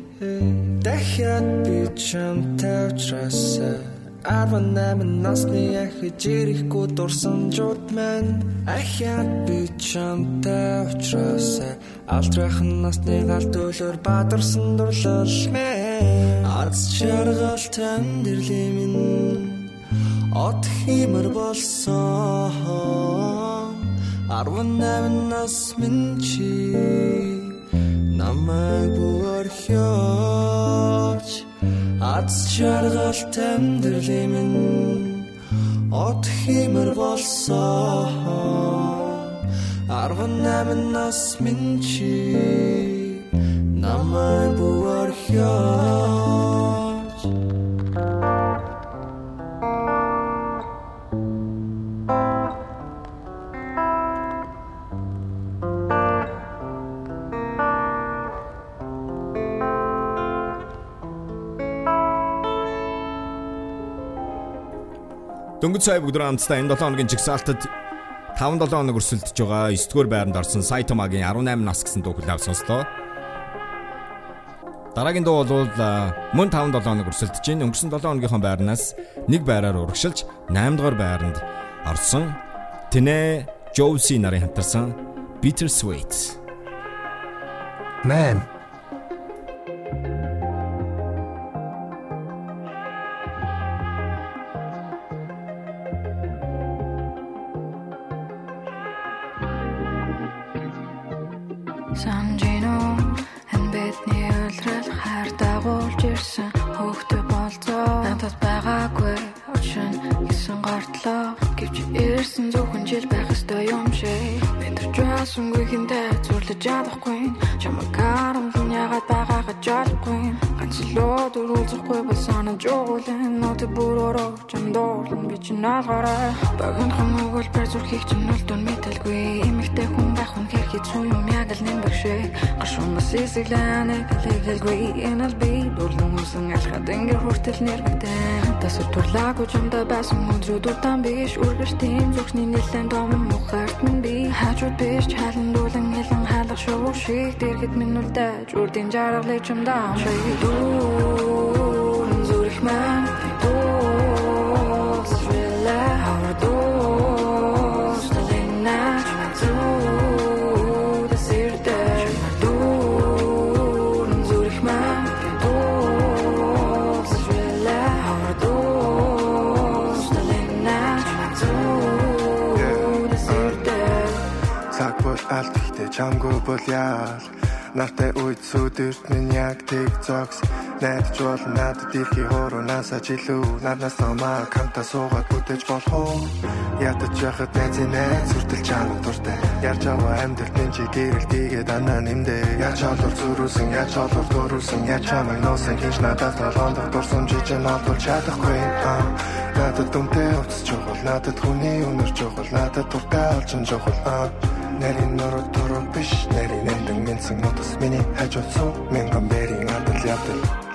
Дахиад би чамтай уулзрасаа Арван намын насны ахи жирэхгүй дурсан жууд маань ахяад би чамтай уулзраас алдрахын насны гал төлөөр бадарсан дурлал мэн. Арц чаргал тандэрлийн минь от химэр болсон арван намын нас минь чи намайг буурхиоч Аз чаргал тэмдэрлээ минь От химэр болсон Арван намын нас минь чи Намайг буурхиоч Дөнгөж сая бүгд хамтдаа энэ 7 хоногийн жигсаалтад 5-7 хоног өрсөлдөж байгаа 9-р байранд орсон Сайтомагийн 18 нас гэсэн дуу хүлээв сонслоо. Дараагийн дуу бол мөн 5-7 хоног өрсөлдөж байна. Өнгөрсөн 7 хоногийнхоо байрнаас нэг байраар урагшилж 8 дугаар байранд орсон Тэнэ Жоуси нарын хамтарсан Bitter Sweet. Man надад байгаагүй. Очин гисэн гортлоо. Гэвч ирсэн зөвхөн жил байх ёстой юм шиг. Мэдэрч байсангүй хинтээ зүрлэж чадахгүй. Чамаг харамлан ягаад байгаагаа жолохгүй ганц лөө дөрүүлзэхгүй ба санаж өгүүлэн нот бүрөөрөө чам дуурлан би чи наалгараа багын хамаагүй бэр зүрхийг чинь нүлдэн мэдэлгүй эмэгтэй хүн байх хүн хэрхий цуу юм гашуун бас эсэглэнэ гэлэгэлгүй энэл би дурлан үсэн алхад ингэр хүртэл нэрвэгдэн тасар турлаагүй чамда байсан өдрүүд удаан биш үргэлж тийм зүгшний нэлен дом мухарт минь би хажууд биш чаландуулан нэлен хаалга шоу шиг дэргэд минь үлдэж үрдийн жаргалыг чамдаа ший дүүрэн зүрх маань чамгүй бол яал. Нартай үед сүдэрт минь яг тэг зогс. Найдаж бол надад ирхий хуруунаас ажилүү Наднаас намаа камта суугаад бүтэж болох уу Ядаж яхад найзын найз сүртэл чанга дуртай Ярьж аваа амьдрал минь чи гэрэлтийгээ данаа нэмдэ. Яаж олор зүрүүсэн, яаж олор дөрүүлсэн Яаж чамайг нуусан хинч надад толгоонд дурсан жижиг олдвол чадахгүй. Надад дүмтэй уцс чухал Надад хүний өнөр чухал Надад дуртай олчин чухал. Аа, Нарийн нуруу дуруу биш. Нарийн эндэн минцэн нутас Миний. Хажууд суу Мянган бэрийн адал ядал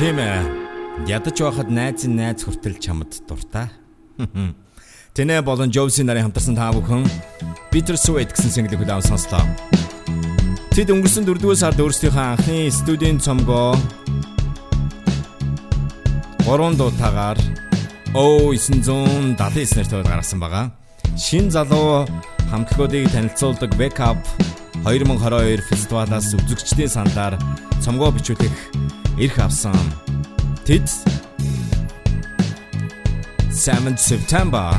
Тийм ээ. Ядаж байхад найзын найз хүртэл чамд дуртай. Тэнэ болон Josie нарын хамтарсан та бүхэн Bittersweet гэсэн single хүлээв сонслоо. Тэд өнгөрсөн 4-р сард өөрсдийнхөө анхны студийн цомгоо 3 дуутаагаар O979 нэртэйгээр гаргасан байгаа. Шин залуу хамтлагуудыг танилцуулдаг Wake Up 2022 фестивалаас үзэгчдийн сандаар цомгоо бичүүлэх эрх авсан. Тэд 7 September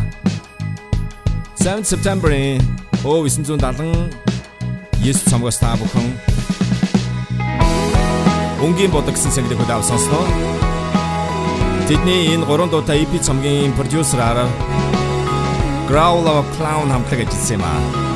7 September-ийн О 970 9 цомгоос та бүхэн Өнгийн бодог гэсэн сэглэг хөдөө авсансноо Тэдний энэ 3 дуутаа EP цомгийн продюсераар Growl of Clown хамтлаг ажилласан юм аа.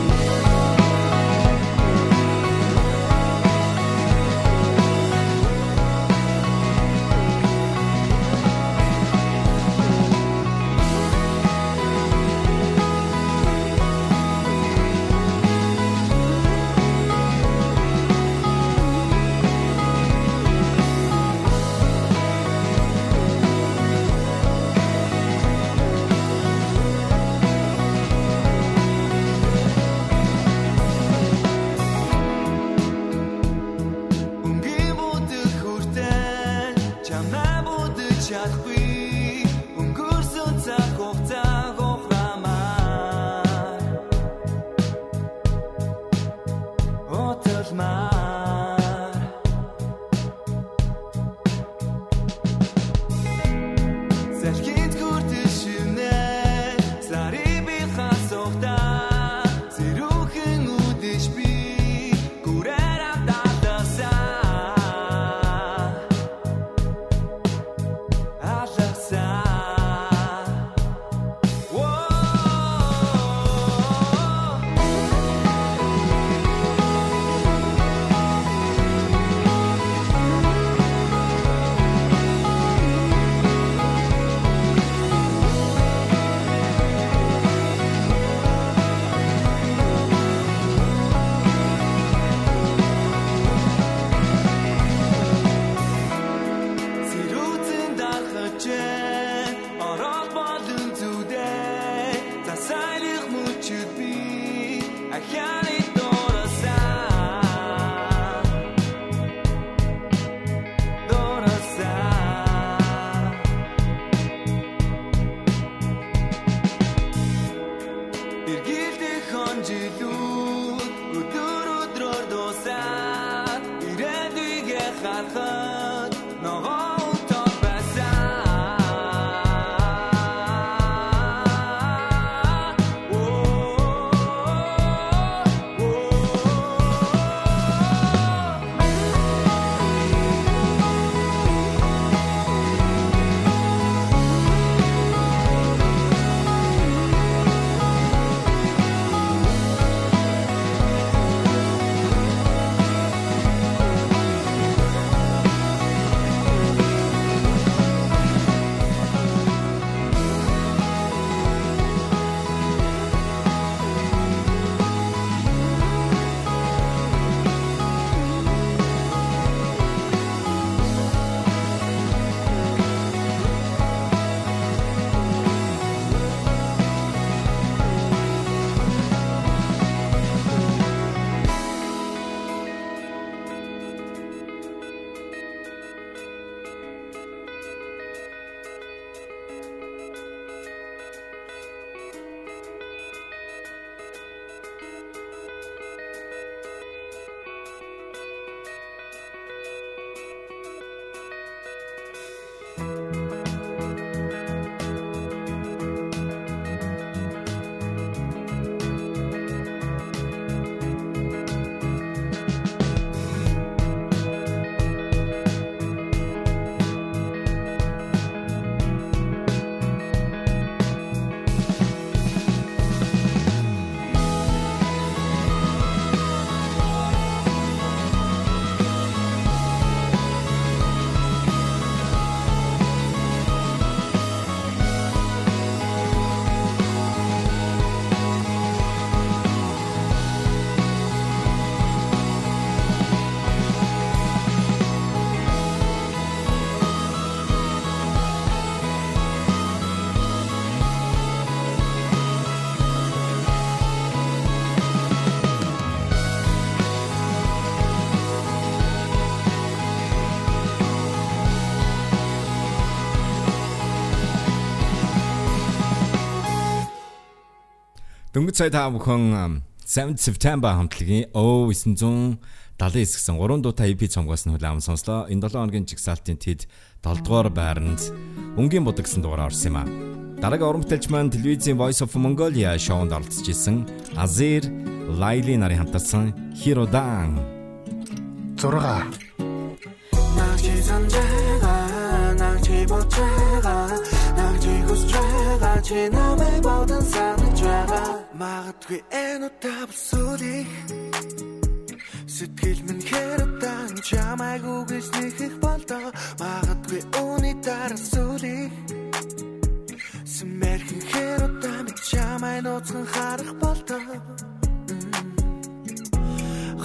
Өнгөц цай та бүхэн 7 September хамтлагийн O979 гэсэн 3 дуутаа EP цомгоос нь хүлээм сонслоо. Энэ 7 хоногийн жигсаалтын тэд 7 дугаар байранд өнгийн будаг гэсэн дугаараар орсон юм аа. Дараагийн уран бүтээлч маань телевизийн Voice of Mongolia шоунд оролцож исэн Азир Лайли нарын хамтарсан Хиродан 6 Начи замжага, начи боцага, начи гусчага, чи намайг бодсон сан магадгүй энэ удаа бүсүрий Сэтгэл минь хэрэтэн чамайгүй гэж нэхэх болдоо. Магадгүй үүний дараа сүрий Смэрхэн хэрэтэн чамай нууцхан харах болдоо.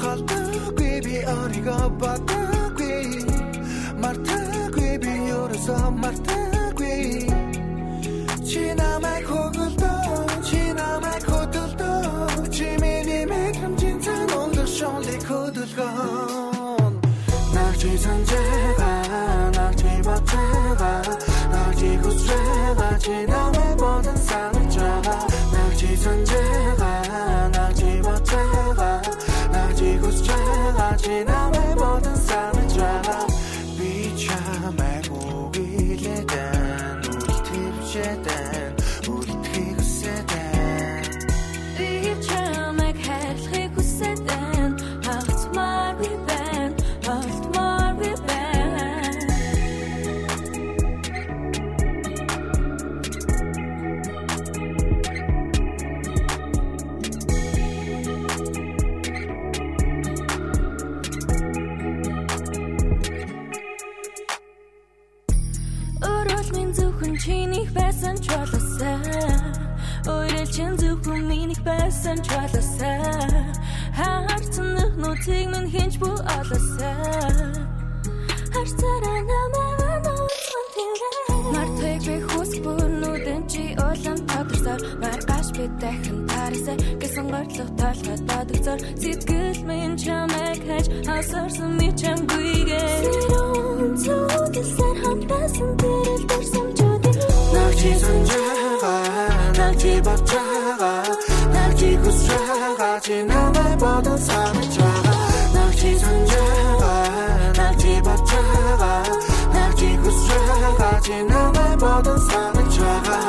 Халтгүй би оригоо батгүй Мартаггүй би ерөөсөө мартаггүй. Чи намайг хөглөдөө намайг хөдөлдөө Чи миний мэдрэмжийн цан өндөр шоолыг хөдөлгөөн Нагчи санжэга Нагчи батэга Нагчи хүсрэга Чи намайг бодон минийх байсан ч болоосаа Харцсан нөх нүцийг минь хинч бүү олоосаа Харцараа намайг нууцсан тэрэ Мартыг би хүс бүрнүүдэн чи улам тодорсоор. Маргаш би дахин тарасаа Гэсэн гортлох толгой бодогцоор Сэтгэл минь чамайг хайж Хасарсан ми чамгүйгээ. Цугласан хамтасан тэрэл дурсам чүдэ Нагчи санжэга Нагчи батчага Нагчи хүсрэга Чи намайг бодон санаж байгаа Нагчи санжэга Нагчи батчага Нагчи хүсрэга Чи намайг бодон санаж байгаа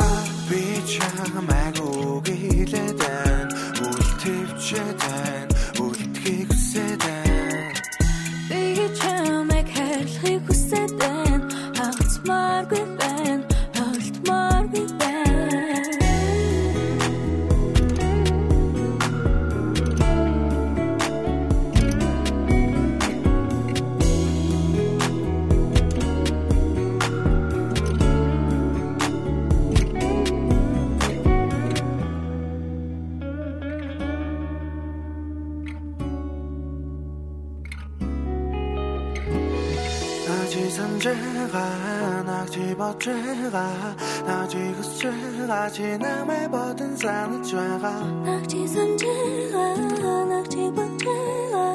Би чамайг үгилэдэн Үлтивчэдэн болж байгаа Ажиг өсчихэгаа чи намайг бодон санаж байгаа Наг чи санаж байгаа Наг чи бодж байгаа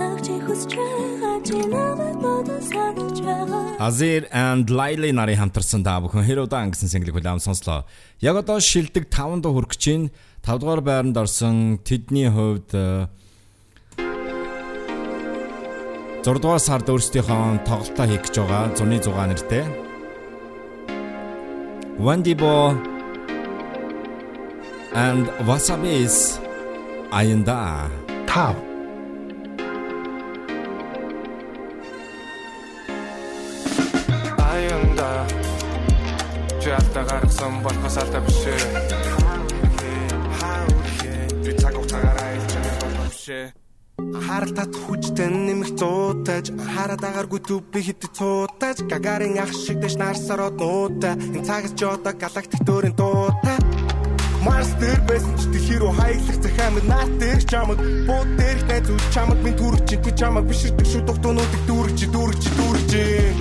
Наг чи хүсэж байгаа чи намайг бодон санаж байгаа Азир and Lily нарын хамтарсан даа бүхэн хэр удаан гэсэн single хүлээм сонслоо Яг одоо шилдэг 5 дуу хүрэх чинь 5 дугаар байранд орсон тэдний хувьд 6 дугаар сард өөрсдийнхөө тоглолтоо хийх гэж байгаа зуны 6 нэртэй Wandibo and Wasabi's Ayanda 5 Аянда Чаалта гаргасан болохоос алдаа биш ээ. Би цаг хугацаагаар айлчсан болох биш ээ. Харалтад хүчтэн нэмэх зуутаж хараад агааргүй төв би хэд цуутаж гагарын ах шиг дэш нарсараад нуута энэ цагаас ч одоо галактик дөөрийн дуута Марс дээр байсан ч дэлхий рүү хаяглах захаамд наад дээр чамд бууд дээр найз үл чамд минь түрч чи чамаг биширдэг шүү дугтуунуудыг дүүрч дүүрч дүүрч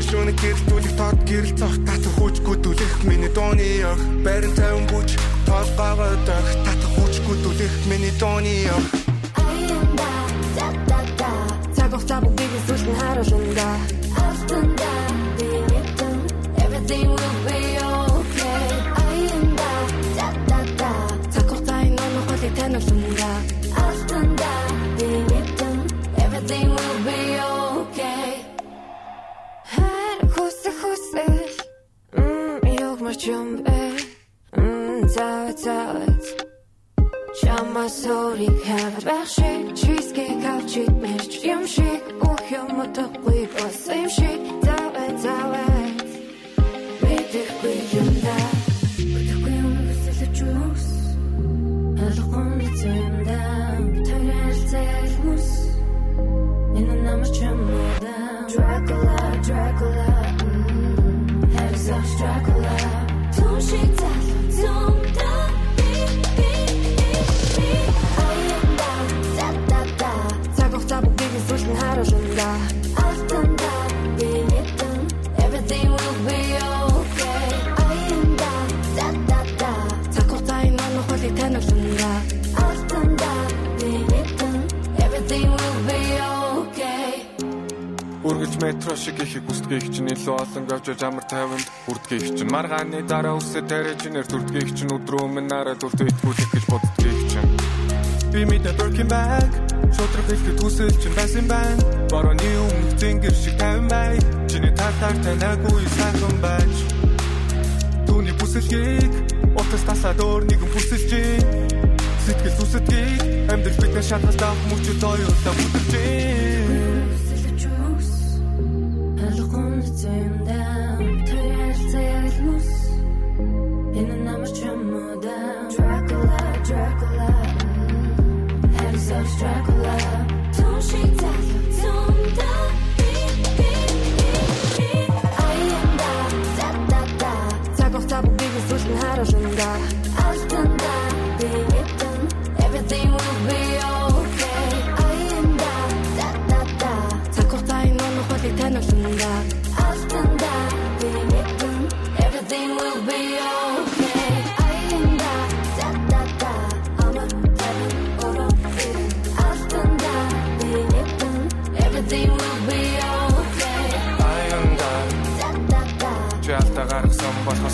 шөнө гэрэлтүүлэх тод гэрэл цох тат хөөжгүй дүлэх миний дооны яг барин тавин бүж толгоогоо дах тат хөөжгүй дүлэх миний дооны яг хугацаа бүгдийг сүүлд нь харуулна. Алтанда би нэгтэн everything will be okay. Аянда да да да цаг хугацаа энэ нэг хөл тань болно. Алтанда би нэгтэн everything will be okay. Хэр хүс хүсэл м яг мачам э м цаа цаа авч идмэрч юм шиг өөх юм утгагүй бас юм шиг заваа заваа мэдэхгүй юм да бүтэхгүй метро шиг их гүсдгийг чинь илүү олон гавж амар тайванд үрдгийг чинь. Маргааны дараа үсэ тариачнэр төрдгийг чинь өдрөө өмнө нараа дүртөйтгүүлэх гэж боддгийг чинь. Би мэдээ Birkin bag Шодрог хэлэхэд хүсэл чинь байсан байна. Борооны өмнөх зингэр шиг тайван бай. Чиний талаар танаагүй сайхан байж Түүний бүсэлгийг Утас тасаад өөр нэгэн бүсэлж Сэтгэл зүсэтгийг Амьдрал биднээс шалгаж таах мөчөд оюутаа бүдэрж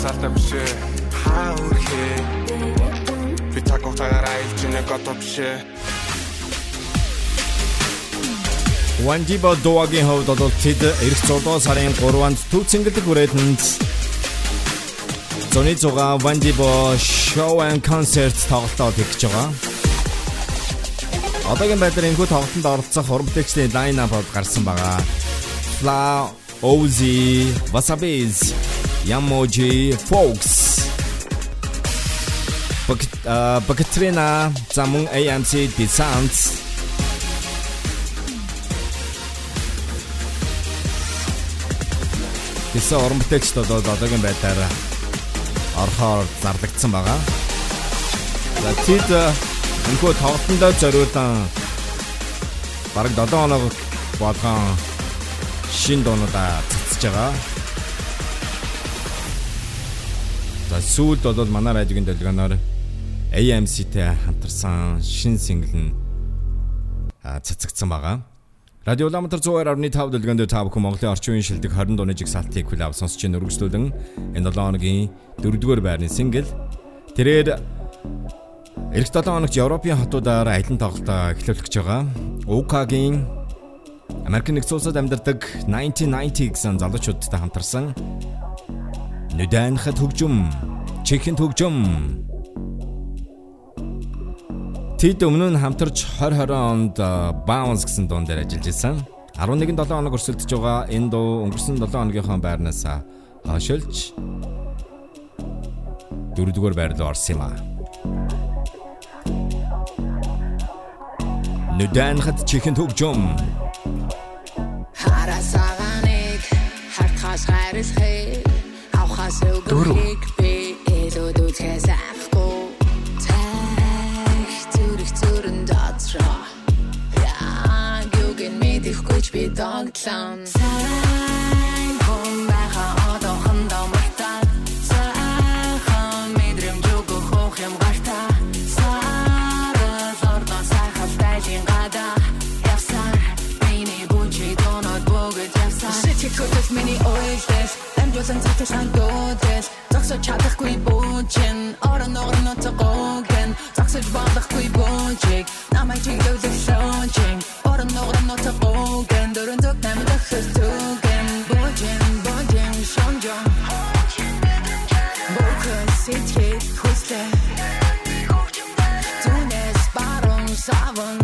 алдаа биш ээ. Хаа үрхээ Би цаг хугацаагаар аялж нэг гото биш ээ. Вандиба Доагийн хувьд бол тэд эх 6 сарын 3-нд төв цэнгэлэг хүрээтэнд зуны зуга Вандиба show and concert тоглолтоо тэгж байгаа. Одоогийн байдлаар энэхүү тоглолтод оролцох уран бүтээлчдийн line-up гарсан байгаа. Fla, Ozzy, Wasabi's, Yamoji, Folks. Бакатрина замун AMC Descent Гэсэн уран бүтээлчд бол одоогийн байдлаар орхоор зарлагдсан байгаа. За тэд энэхүү тоглолтонд зориулсан бараг 7 хоног болгон шин дуунуудаа цэцэж байгаа. За сүүлд бол манай радиогийн дэлгөөнөөр AMC-тэй хамтарсан шин сингл нь цэцэгдсэн байгаа. Радио Улаанбаатар 102.5 дэлгөөнд та бүхэн Монголын орчин үеийн шилдэг 20 дууны жигсаалтыг хүлээв сонсч энэ өргөжлүүлэн энэ 7 хоногийн 4-р байрны сингл тэрээр эх 7 хоногт Европын хотуудаар аялан тоглолтоо эхлүүлэх гэж байгаа. УК-гийн Америк нэгдсэн улсад амьдардаг 1990 гэсэн залуучуудтай хамтарсан Нүдэнхад хөгжим, Чехийн хөгжим Тэд өмнө нь хамтарч 2020 онд Bounce гэсэн дуун дээр ажиллаж исэн. 11-7 хоног өрсөлдөж байгаа энэ дуу өнгөрсөн 7 хоногийнхоо байрнаас хашилж дөрөвдүгээр байр руу орсон юм а. Нүдэнхад чихэн хөгжим Харасаганыг хартхаас хайрлахыг авхаас өгөхийг илүү дүүцгээс авахгүй. Тэх зүрх зүрэн дотроо. Яг юуг нь мэдэхгүй ч би догтлон Сайн хүн байхаа одоохондоо мартаад Сайхан мэдрэмж өгөх уух юм гартаа. Сарал ордон сайхан дайжин гадаа. Явсаар миний бүчи донод богод явсаар. Шичи көтөс миний ойлдес Амжуулсан цаташ хандуудес Зогсож чадахгүй бүүн чин Орон нуурын утагоогэн Зогсож болохгүй бүүн чиг. Намайг чиглүүлэглөн чин Орон нуурын утагоогэн Дөрөн зүг намайг өгсөтөгэн Бүүн чин, бүүн чин, шон жон. Бүүхэн сэтгэл хүслээ. Түнэс баруун саван.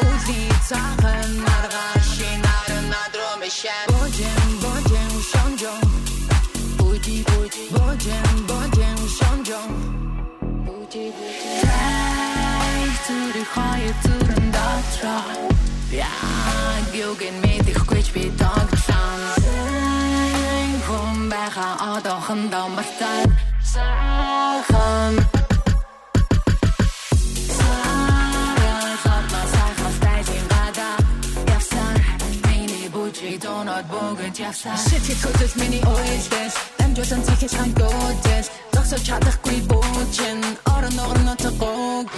Үлий цагаан Маргашин арын адромишэн хоёр зүрэн дотроо Яг юуген мэдэхгүй ч би тогтлон Сайн хүн байгаа одоохондоо мартаад Сайхан Donut bogen явсаа Shit хөдөл миний ойлдээс Дамжуулан цэхэж хангуудээс Зогсож чадахгүй буучин Орон ногор нотгоог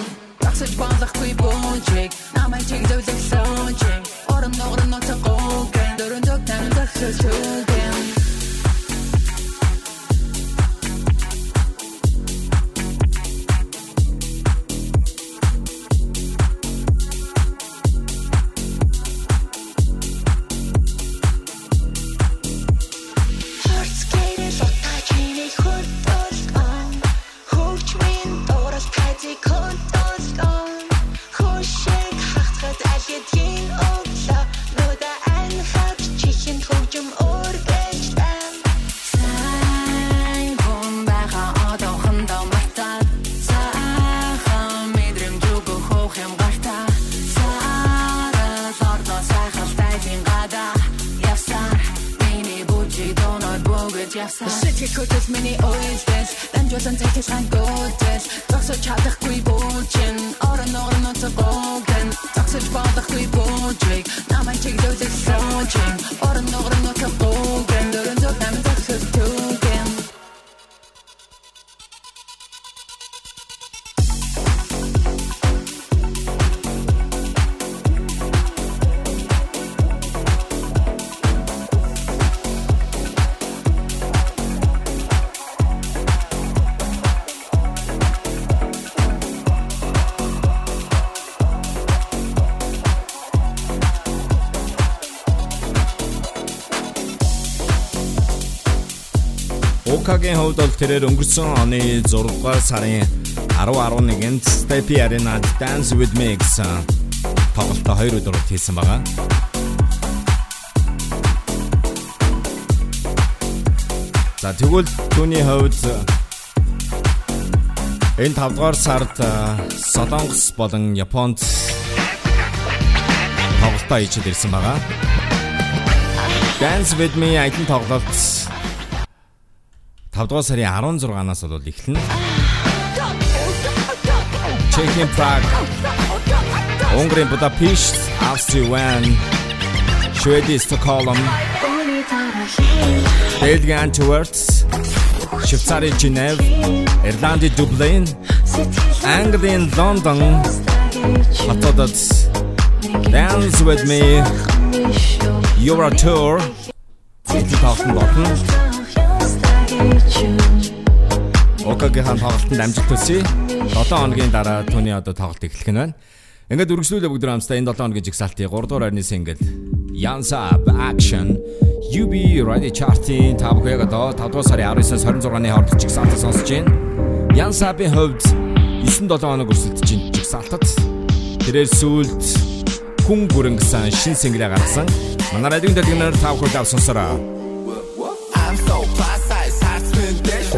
Зогсож болохгүй буучиг Намайг чигдүүлэх суучин Орон ногор нотгоог Дөрөнд дог танин зогсож түгэн Хурцгээрээ Укагийн хувьд бол тэрээр өнгөрсөн оны 6 дугаар сарын 10-11-нд Stepy Arena Dance with Me гэсэн тоглолтоо 2 өдөр хийсэн байгаа. За тэгвэл түүний хувьд энэ 5 дугаар сард Солонгос болон Японд тоглолтоо хийж ирсэн байгаа. Dance with Me аятан тоглолт 5 дугаар сарын 16-наас бол эхэлнэ. Чехийн Праг, Унгарын Будапешт, Австрийн Вен, Шведийн Стокгольм, Бельгийн Антверп, Швейцарын Женев, Ирландын Дублин, Английн Лондон. Хотуудад Dance with me. Euro Tour эцэг тоглолтод болно. Окагийн тоглолтод амжилт хүсье. 7 хоногийн дараа түүний одоо тоглолт эхлэх нь байна. Ингээд үргэлжлүүлээ бүгд хамтдаа энэ 7 хоногийн жигсаалтын 3 дугаар арны single Yansa Action UB Radio Chart-ийн тав яг одоо 5 дугаар сарын 19-с 26-ны хооронд жигсаалтыг сонсож байна. Yansa-ийн хувьд 9-7 хоног өрсөлдөж чинь жигсаалтад тэрээр сүүлд хүн гүрэн гэсэн шин single гаргасан. Манай радионд дэлгэнээр тав хүртэл сонсороо. spin dish.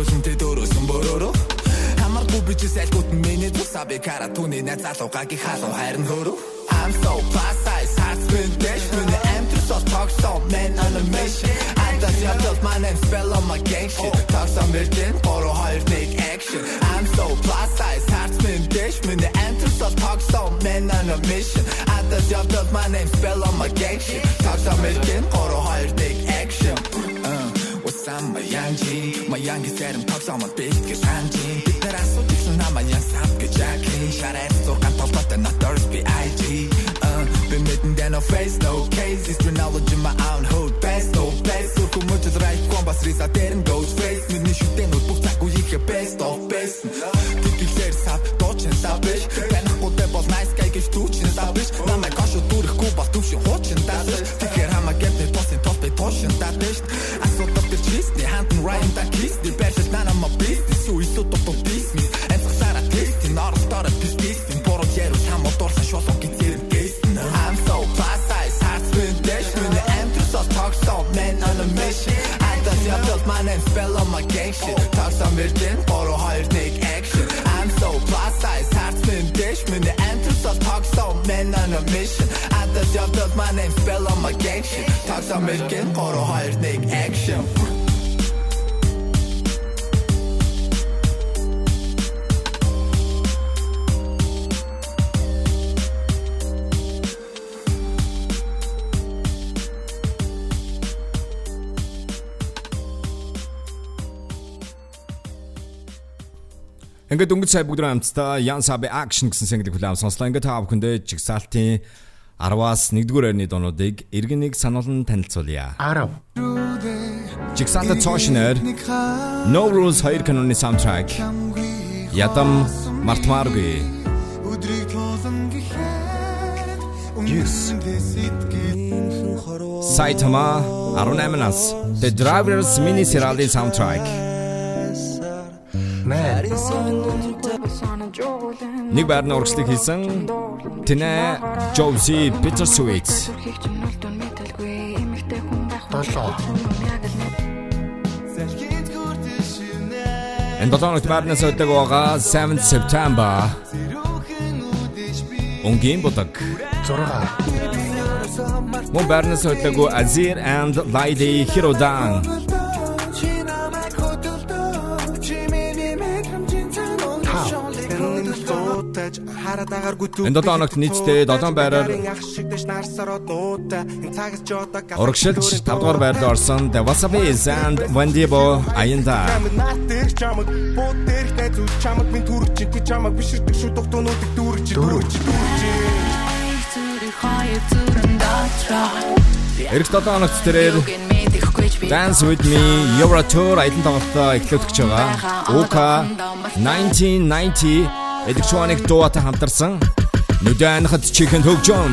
дөрө төсөнтэй дөрө сүмбөрөөрө. Хамаргүй би ч сэлгүүт миний дүү сабик кара түүний найз залуу гаги халуу хайрн хөрөө. I'm so plus size, hard spin dash When the M3 sauce talk so man on a mission I thought you thought my name spell on my gang shit. Talk some virgin, photo hard take action. I'm so plus size, hard spin dash дэш Миний амтрасал тогсон men on a mission Атас явдал my name spell on my gang shit. Тогсон мэргэн 3 2 1 action Усам маянжи Маянги сэрм тогсон my best гэж санжи Бид нар асуудагсан намаа ян сам гэж яаkin Шарайт зургаан толгойтой notorious B.I.G Би мэдэн дэ no face no case This knowledge in my own hood best no best. Сурху мөчөд right ком бас риса дэрэн goes face Миний шүтэнүүд бүх цаг үеийнхээ best of best. Тэгэлээр сав доочин сав биш Танихгүй дэ бол nice guy гэж түүчин сав биш Намайг гошо дүрэхгүй бол төвшин хуучин даа биш Тэгэхээр my name spell on my gang shit. Тогсон мэрдэн боро хоёр нэг action. Ингээд өнгөц сая бүгд хамтдаа Ян Сабе Action гэсэн сэнгдэг хүлээм сонслоо. Ингээд та бүхэндээ жигсаалтын 10-аас 1-р ойрны дуунуудыг иргэн нэг сануулн танилцуулъя. 10. Жигсаалт цоошнер No Rules 2 каноны саундтрак. Ядам мартмааргүй. Сайтама 18-аас The Drivers mini serial-ийн саундтрак. Man. Нэг байрны урагшлыг хийсэн Тинэ Josie Bittersweet. Толоо. Энэ долооногт байрнаас өдөг байгаа 7 September. Онгийн бодог 6. Мөн байрнаас өдөг Azir and Lady Hirodan. Аянда. Натэр чамаг бууд дээрх найзууд чамаг минь түрч чи чамаг биширдэг шүү дугтуунуудыг дүүрч. дүүрч дүүрч Эрх долооногт тэрээр Dance with me Euro Tour аялын тоглолтоо эхлүүлж байгаа. Ука 1990 электроник дуутай хамтарсан Нүдэнхад чихэн хөгжөн.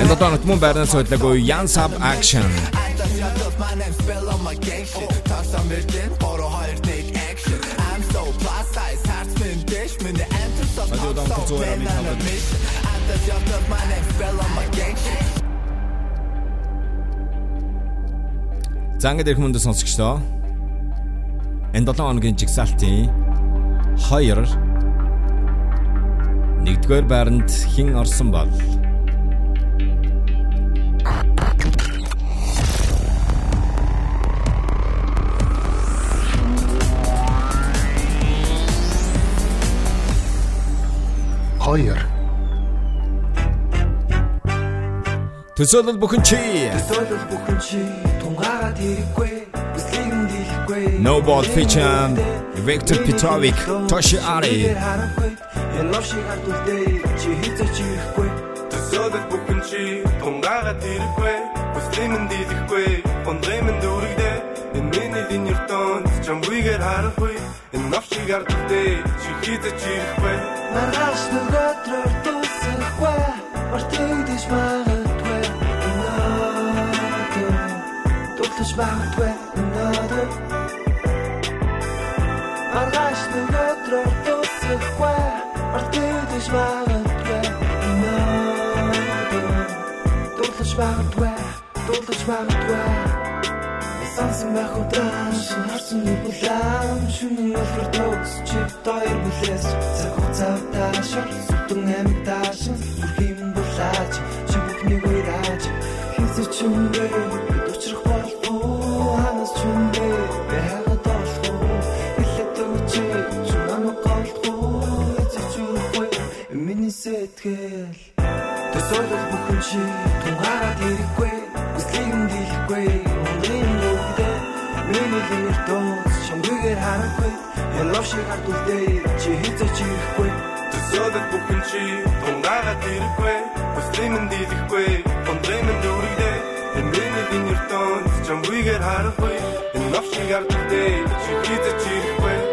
Энэ долооногт мөн байрнаас хөдлөг Ян Sub Action. Антас ядал my name За ингээд ирэх мөндө сонсогчдоо. Энэ 7 хоногийн жигсаалтын 2 нэгдүгээр байранд хэн орсон бол? Хоёр. Төсөөлөл бүхэн чи. Төсөөлөл бүхэн чи. Тунгаагаад хэрэггүй Бислийг нь дийлэхгүй. No Ball feature Victor Petrovic, Toshi Ari. Энэ хатулдээ чи хийцээ чи ирэхгүй төсөөлөл бүхэн чи. Тунгаагаад ирэхгүй бүслийн нь дийлэхгүй. Гондрын нь дүүрэгдээ энэ миний линертон чамбүйгээр харахгүй. Энэ нов шиг ардтай чи хийдэж ирэхгүй Маргааш нөгөөдрөөр дуусахгүй Мартагдаж магадгүй Дутлаж магадгүй Өнөөдөр Маргааш нөгөөдрөөр дуусахгүй Мартагдаж магадгүй Өнөөдөр Дутлаж магадгүй Дутлаж магадгүй Сансан байх удааш харсан нэг улаан шүнэн олгор төгс чи дойр бүлээс цаг хугацаа таашар сүтэн амиг таашин зүрхийн булаач чи бүхнийг уйрааж Хэзээ ч юм сэтгэл. Төсөөлөл бүхэн чи Тунгараад ирэхгүй. Хүслийг нь дийлэхгүй. Өндрийн нүгдээ Миний лимит донс Шамгүйгээр харахгүй. Энэ лав шиг хардулдээ Чи хэзээ ч ирэхгүй. Төсөөлөл бүхэн чи Тунгараад ирэхгүй. Хүслийг нь дийлэхгүй. Өндрийн нүгдээ Миний лимит донс Шамгүйгээр харахгүй Энэ лав шиг хардулдээ Чи хэзээ ч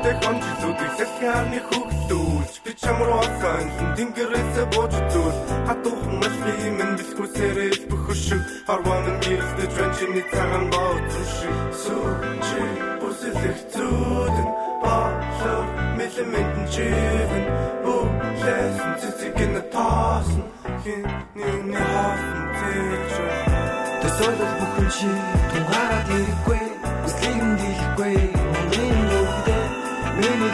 ирэхгүй Тэртэй хонжилуудыг салхианы хөглүүлж би чамруу осан тэнгэрээсээ бууж үзүүл хатуухан малхи минь бэлгүүсээрээ бөхөшөг харван гэрэлдэж байна чиний цагаан бооцсон шиг сүүчи бүсэлэх зүудэн баалаа мэлэмэнтэн чивэн бүлэсэн цэцэгэн таасан хин нүний хаасан тэч Төсөөлөл бүхэн чи Тунгараад ирэхгүй Хүслийг нь дийлэхгүй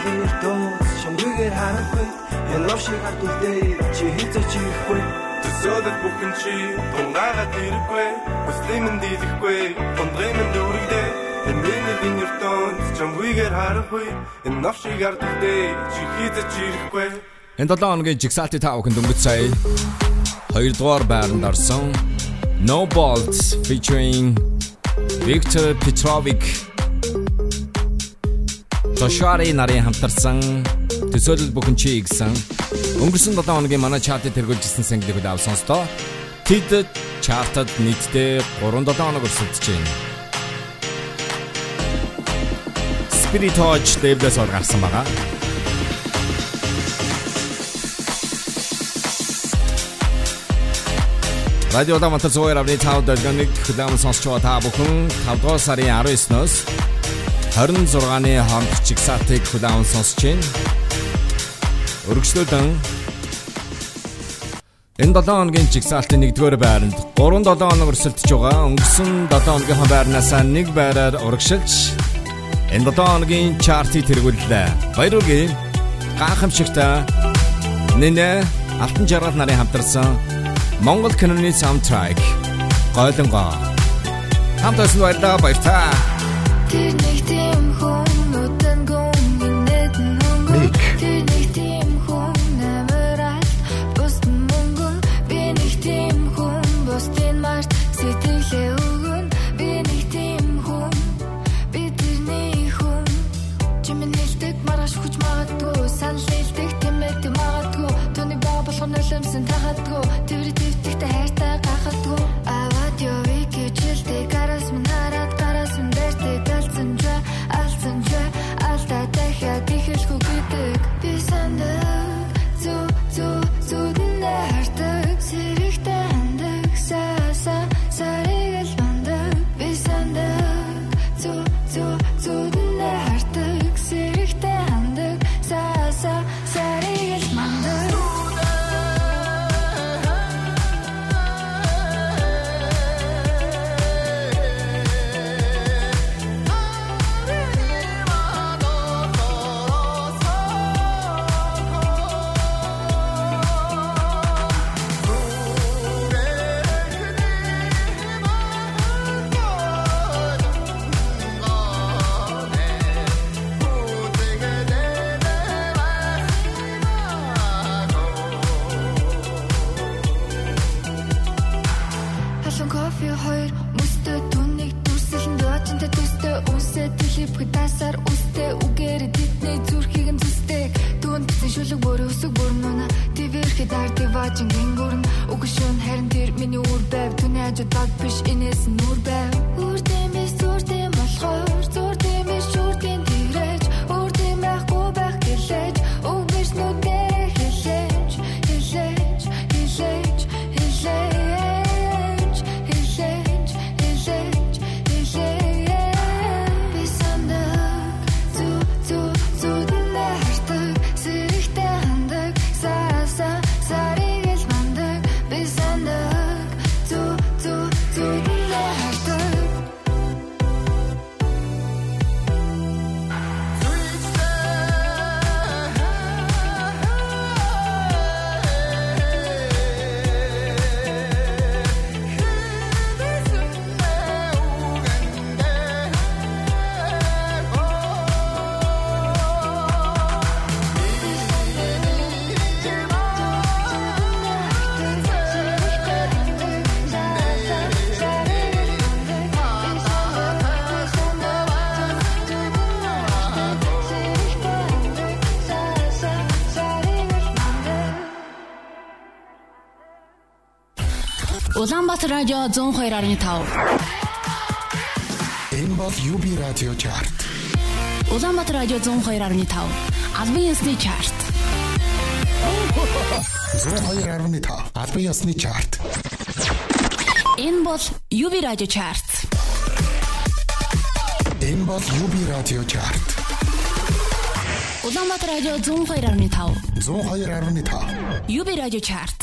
Лимит донс Шамгүйгээр харахгүй. Энэ лав шиг хардулдээ Чи хэзээ ч ирэхгүй Төсөөлөл бүхэн чи тунгагаад ирэхгүй. Хүслийг нь дийлэхгүй Ондрын минь дүүрэгдээ Миний винертон чамгүйгээр харахгүй. Энэ нав шиг арддээ Чи хийдэж ирэхгүй. Энэ 7 хоногийн жигсаалтын тав хүн дөнгөж сая. 2 дугаар байранд орсон. No Bolts featuring Victor Petrovic Тошари нарын хамтарсан төсөөлөл бүхэн чи гэсэн өнгөрсөн 7 хоногийн манай чартыг тэргүүлжсэн single-ийг авсан сонстоо. Тэд чартад нийтдээ 3-7 хоног өрсөлдөж байна. Spirit Touch дэвлээс ор гарсан байгаа. Радио Даматар зөөр авны тав дэлгэнийг хүлээн сонсч байгаа та бүхэн 5 дугаар сарын 19-ноос 26-ны хооронд чигсаатыг хүлээн сонсч байна. Өргөжлөлөн Энэ 7 хоногийн чигсаалтын 1-р байранд 3-7 хоног өрсөлдөж байгаа. Өнгөрсөн 7 хоногийнхаа байрнаас нэг байраар урагшилж энэ 7 хоногийн чартыг тэргүүллээ. Баярлалаа. Гайхамшигтай нэнэ алтан жаргал нарын хамтарсан Монгол киноны саундтрек гойлонго хамтасан баярлалаа баяртай. Тэр нэг радио 102.5. Энэ бол UB радио чарт. Улаанбаатар радио 102.5. Албан ёсны чарт. 102.5 албан ёсны чарт. Энэ бол UB радио чарт. Энэ бол UB радио чарт. Улаанбаатар радио 102.5. 102.5 UB радио чарт.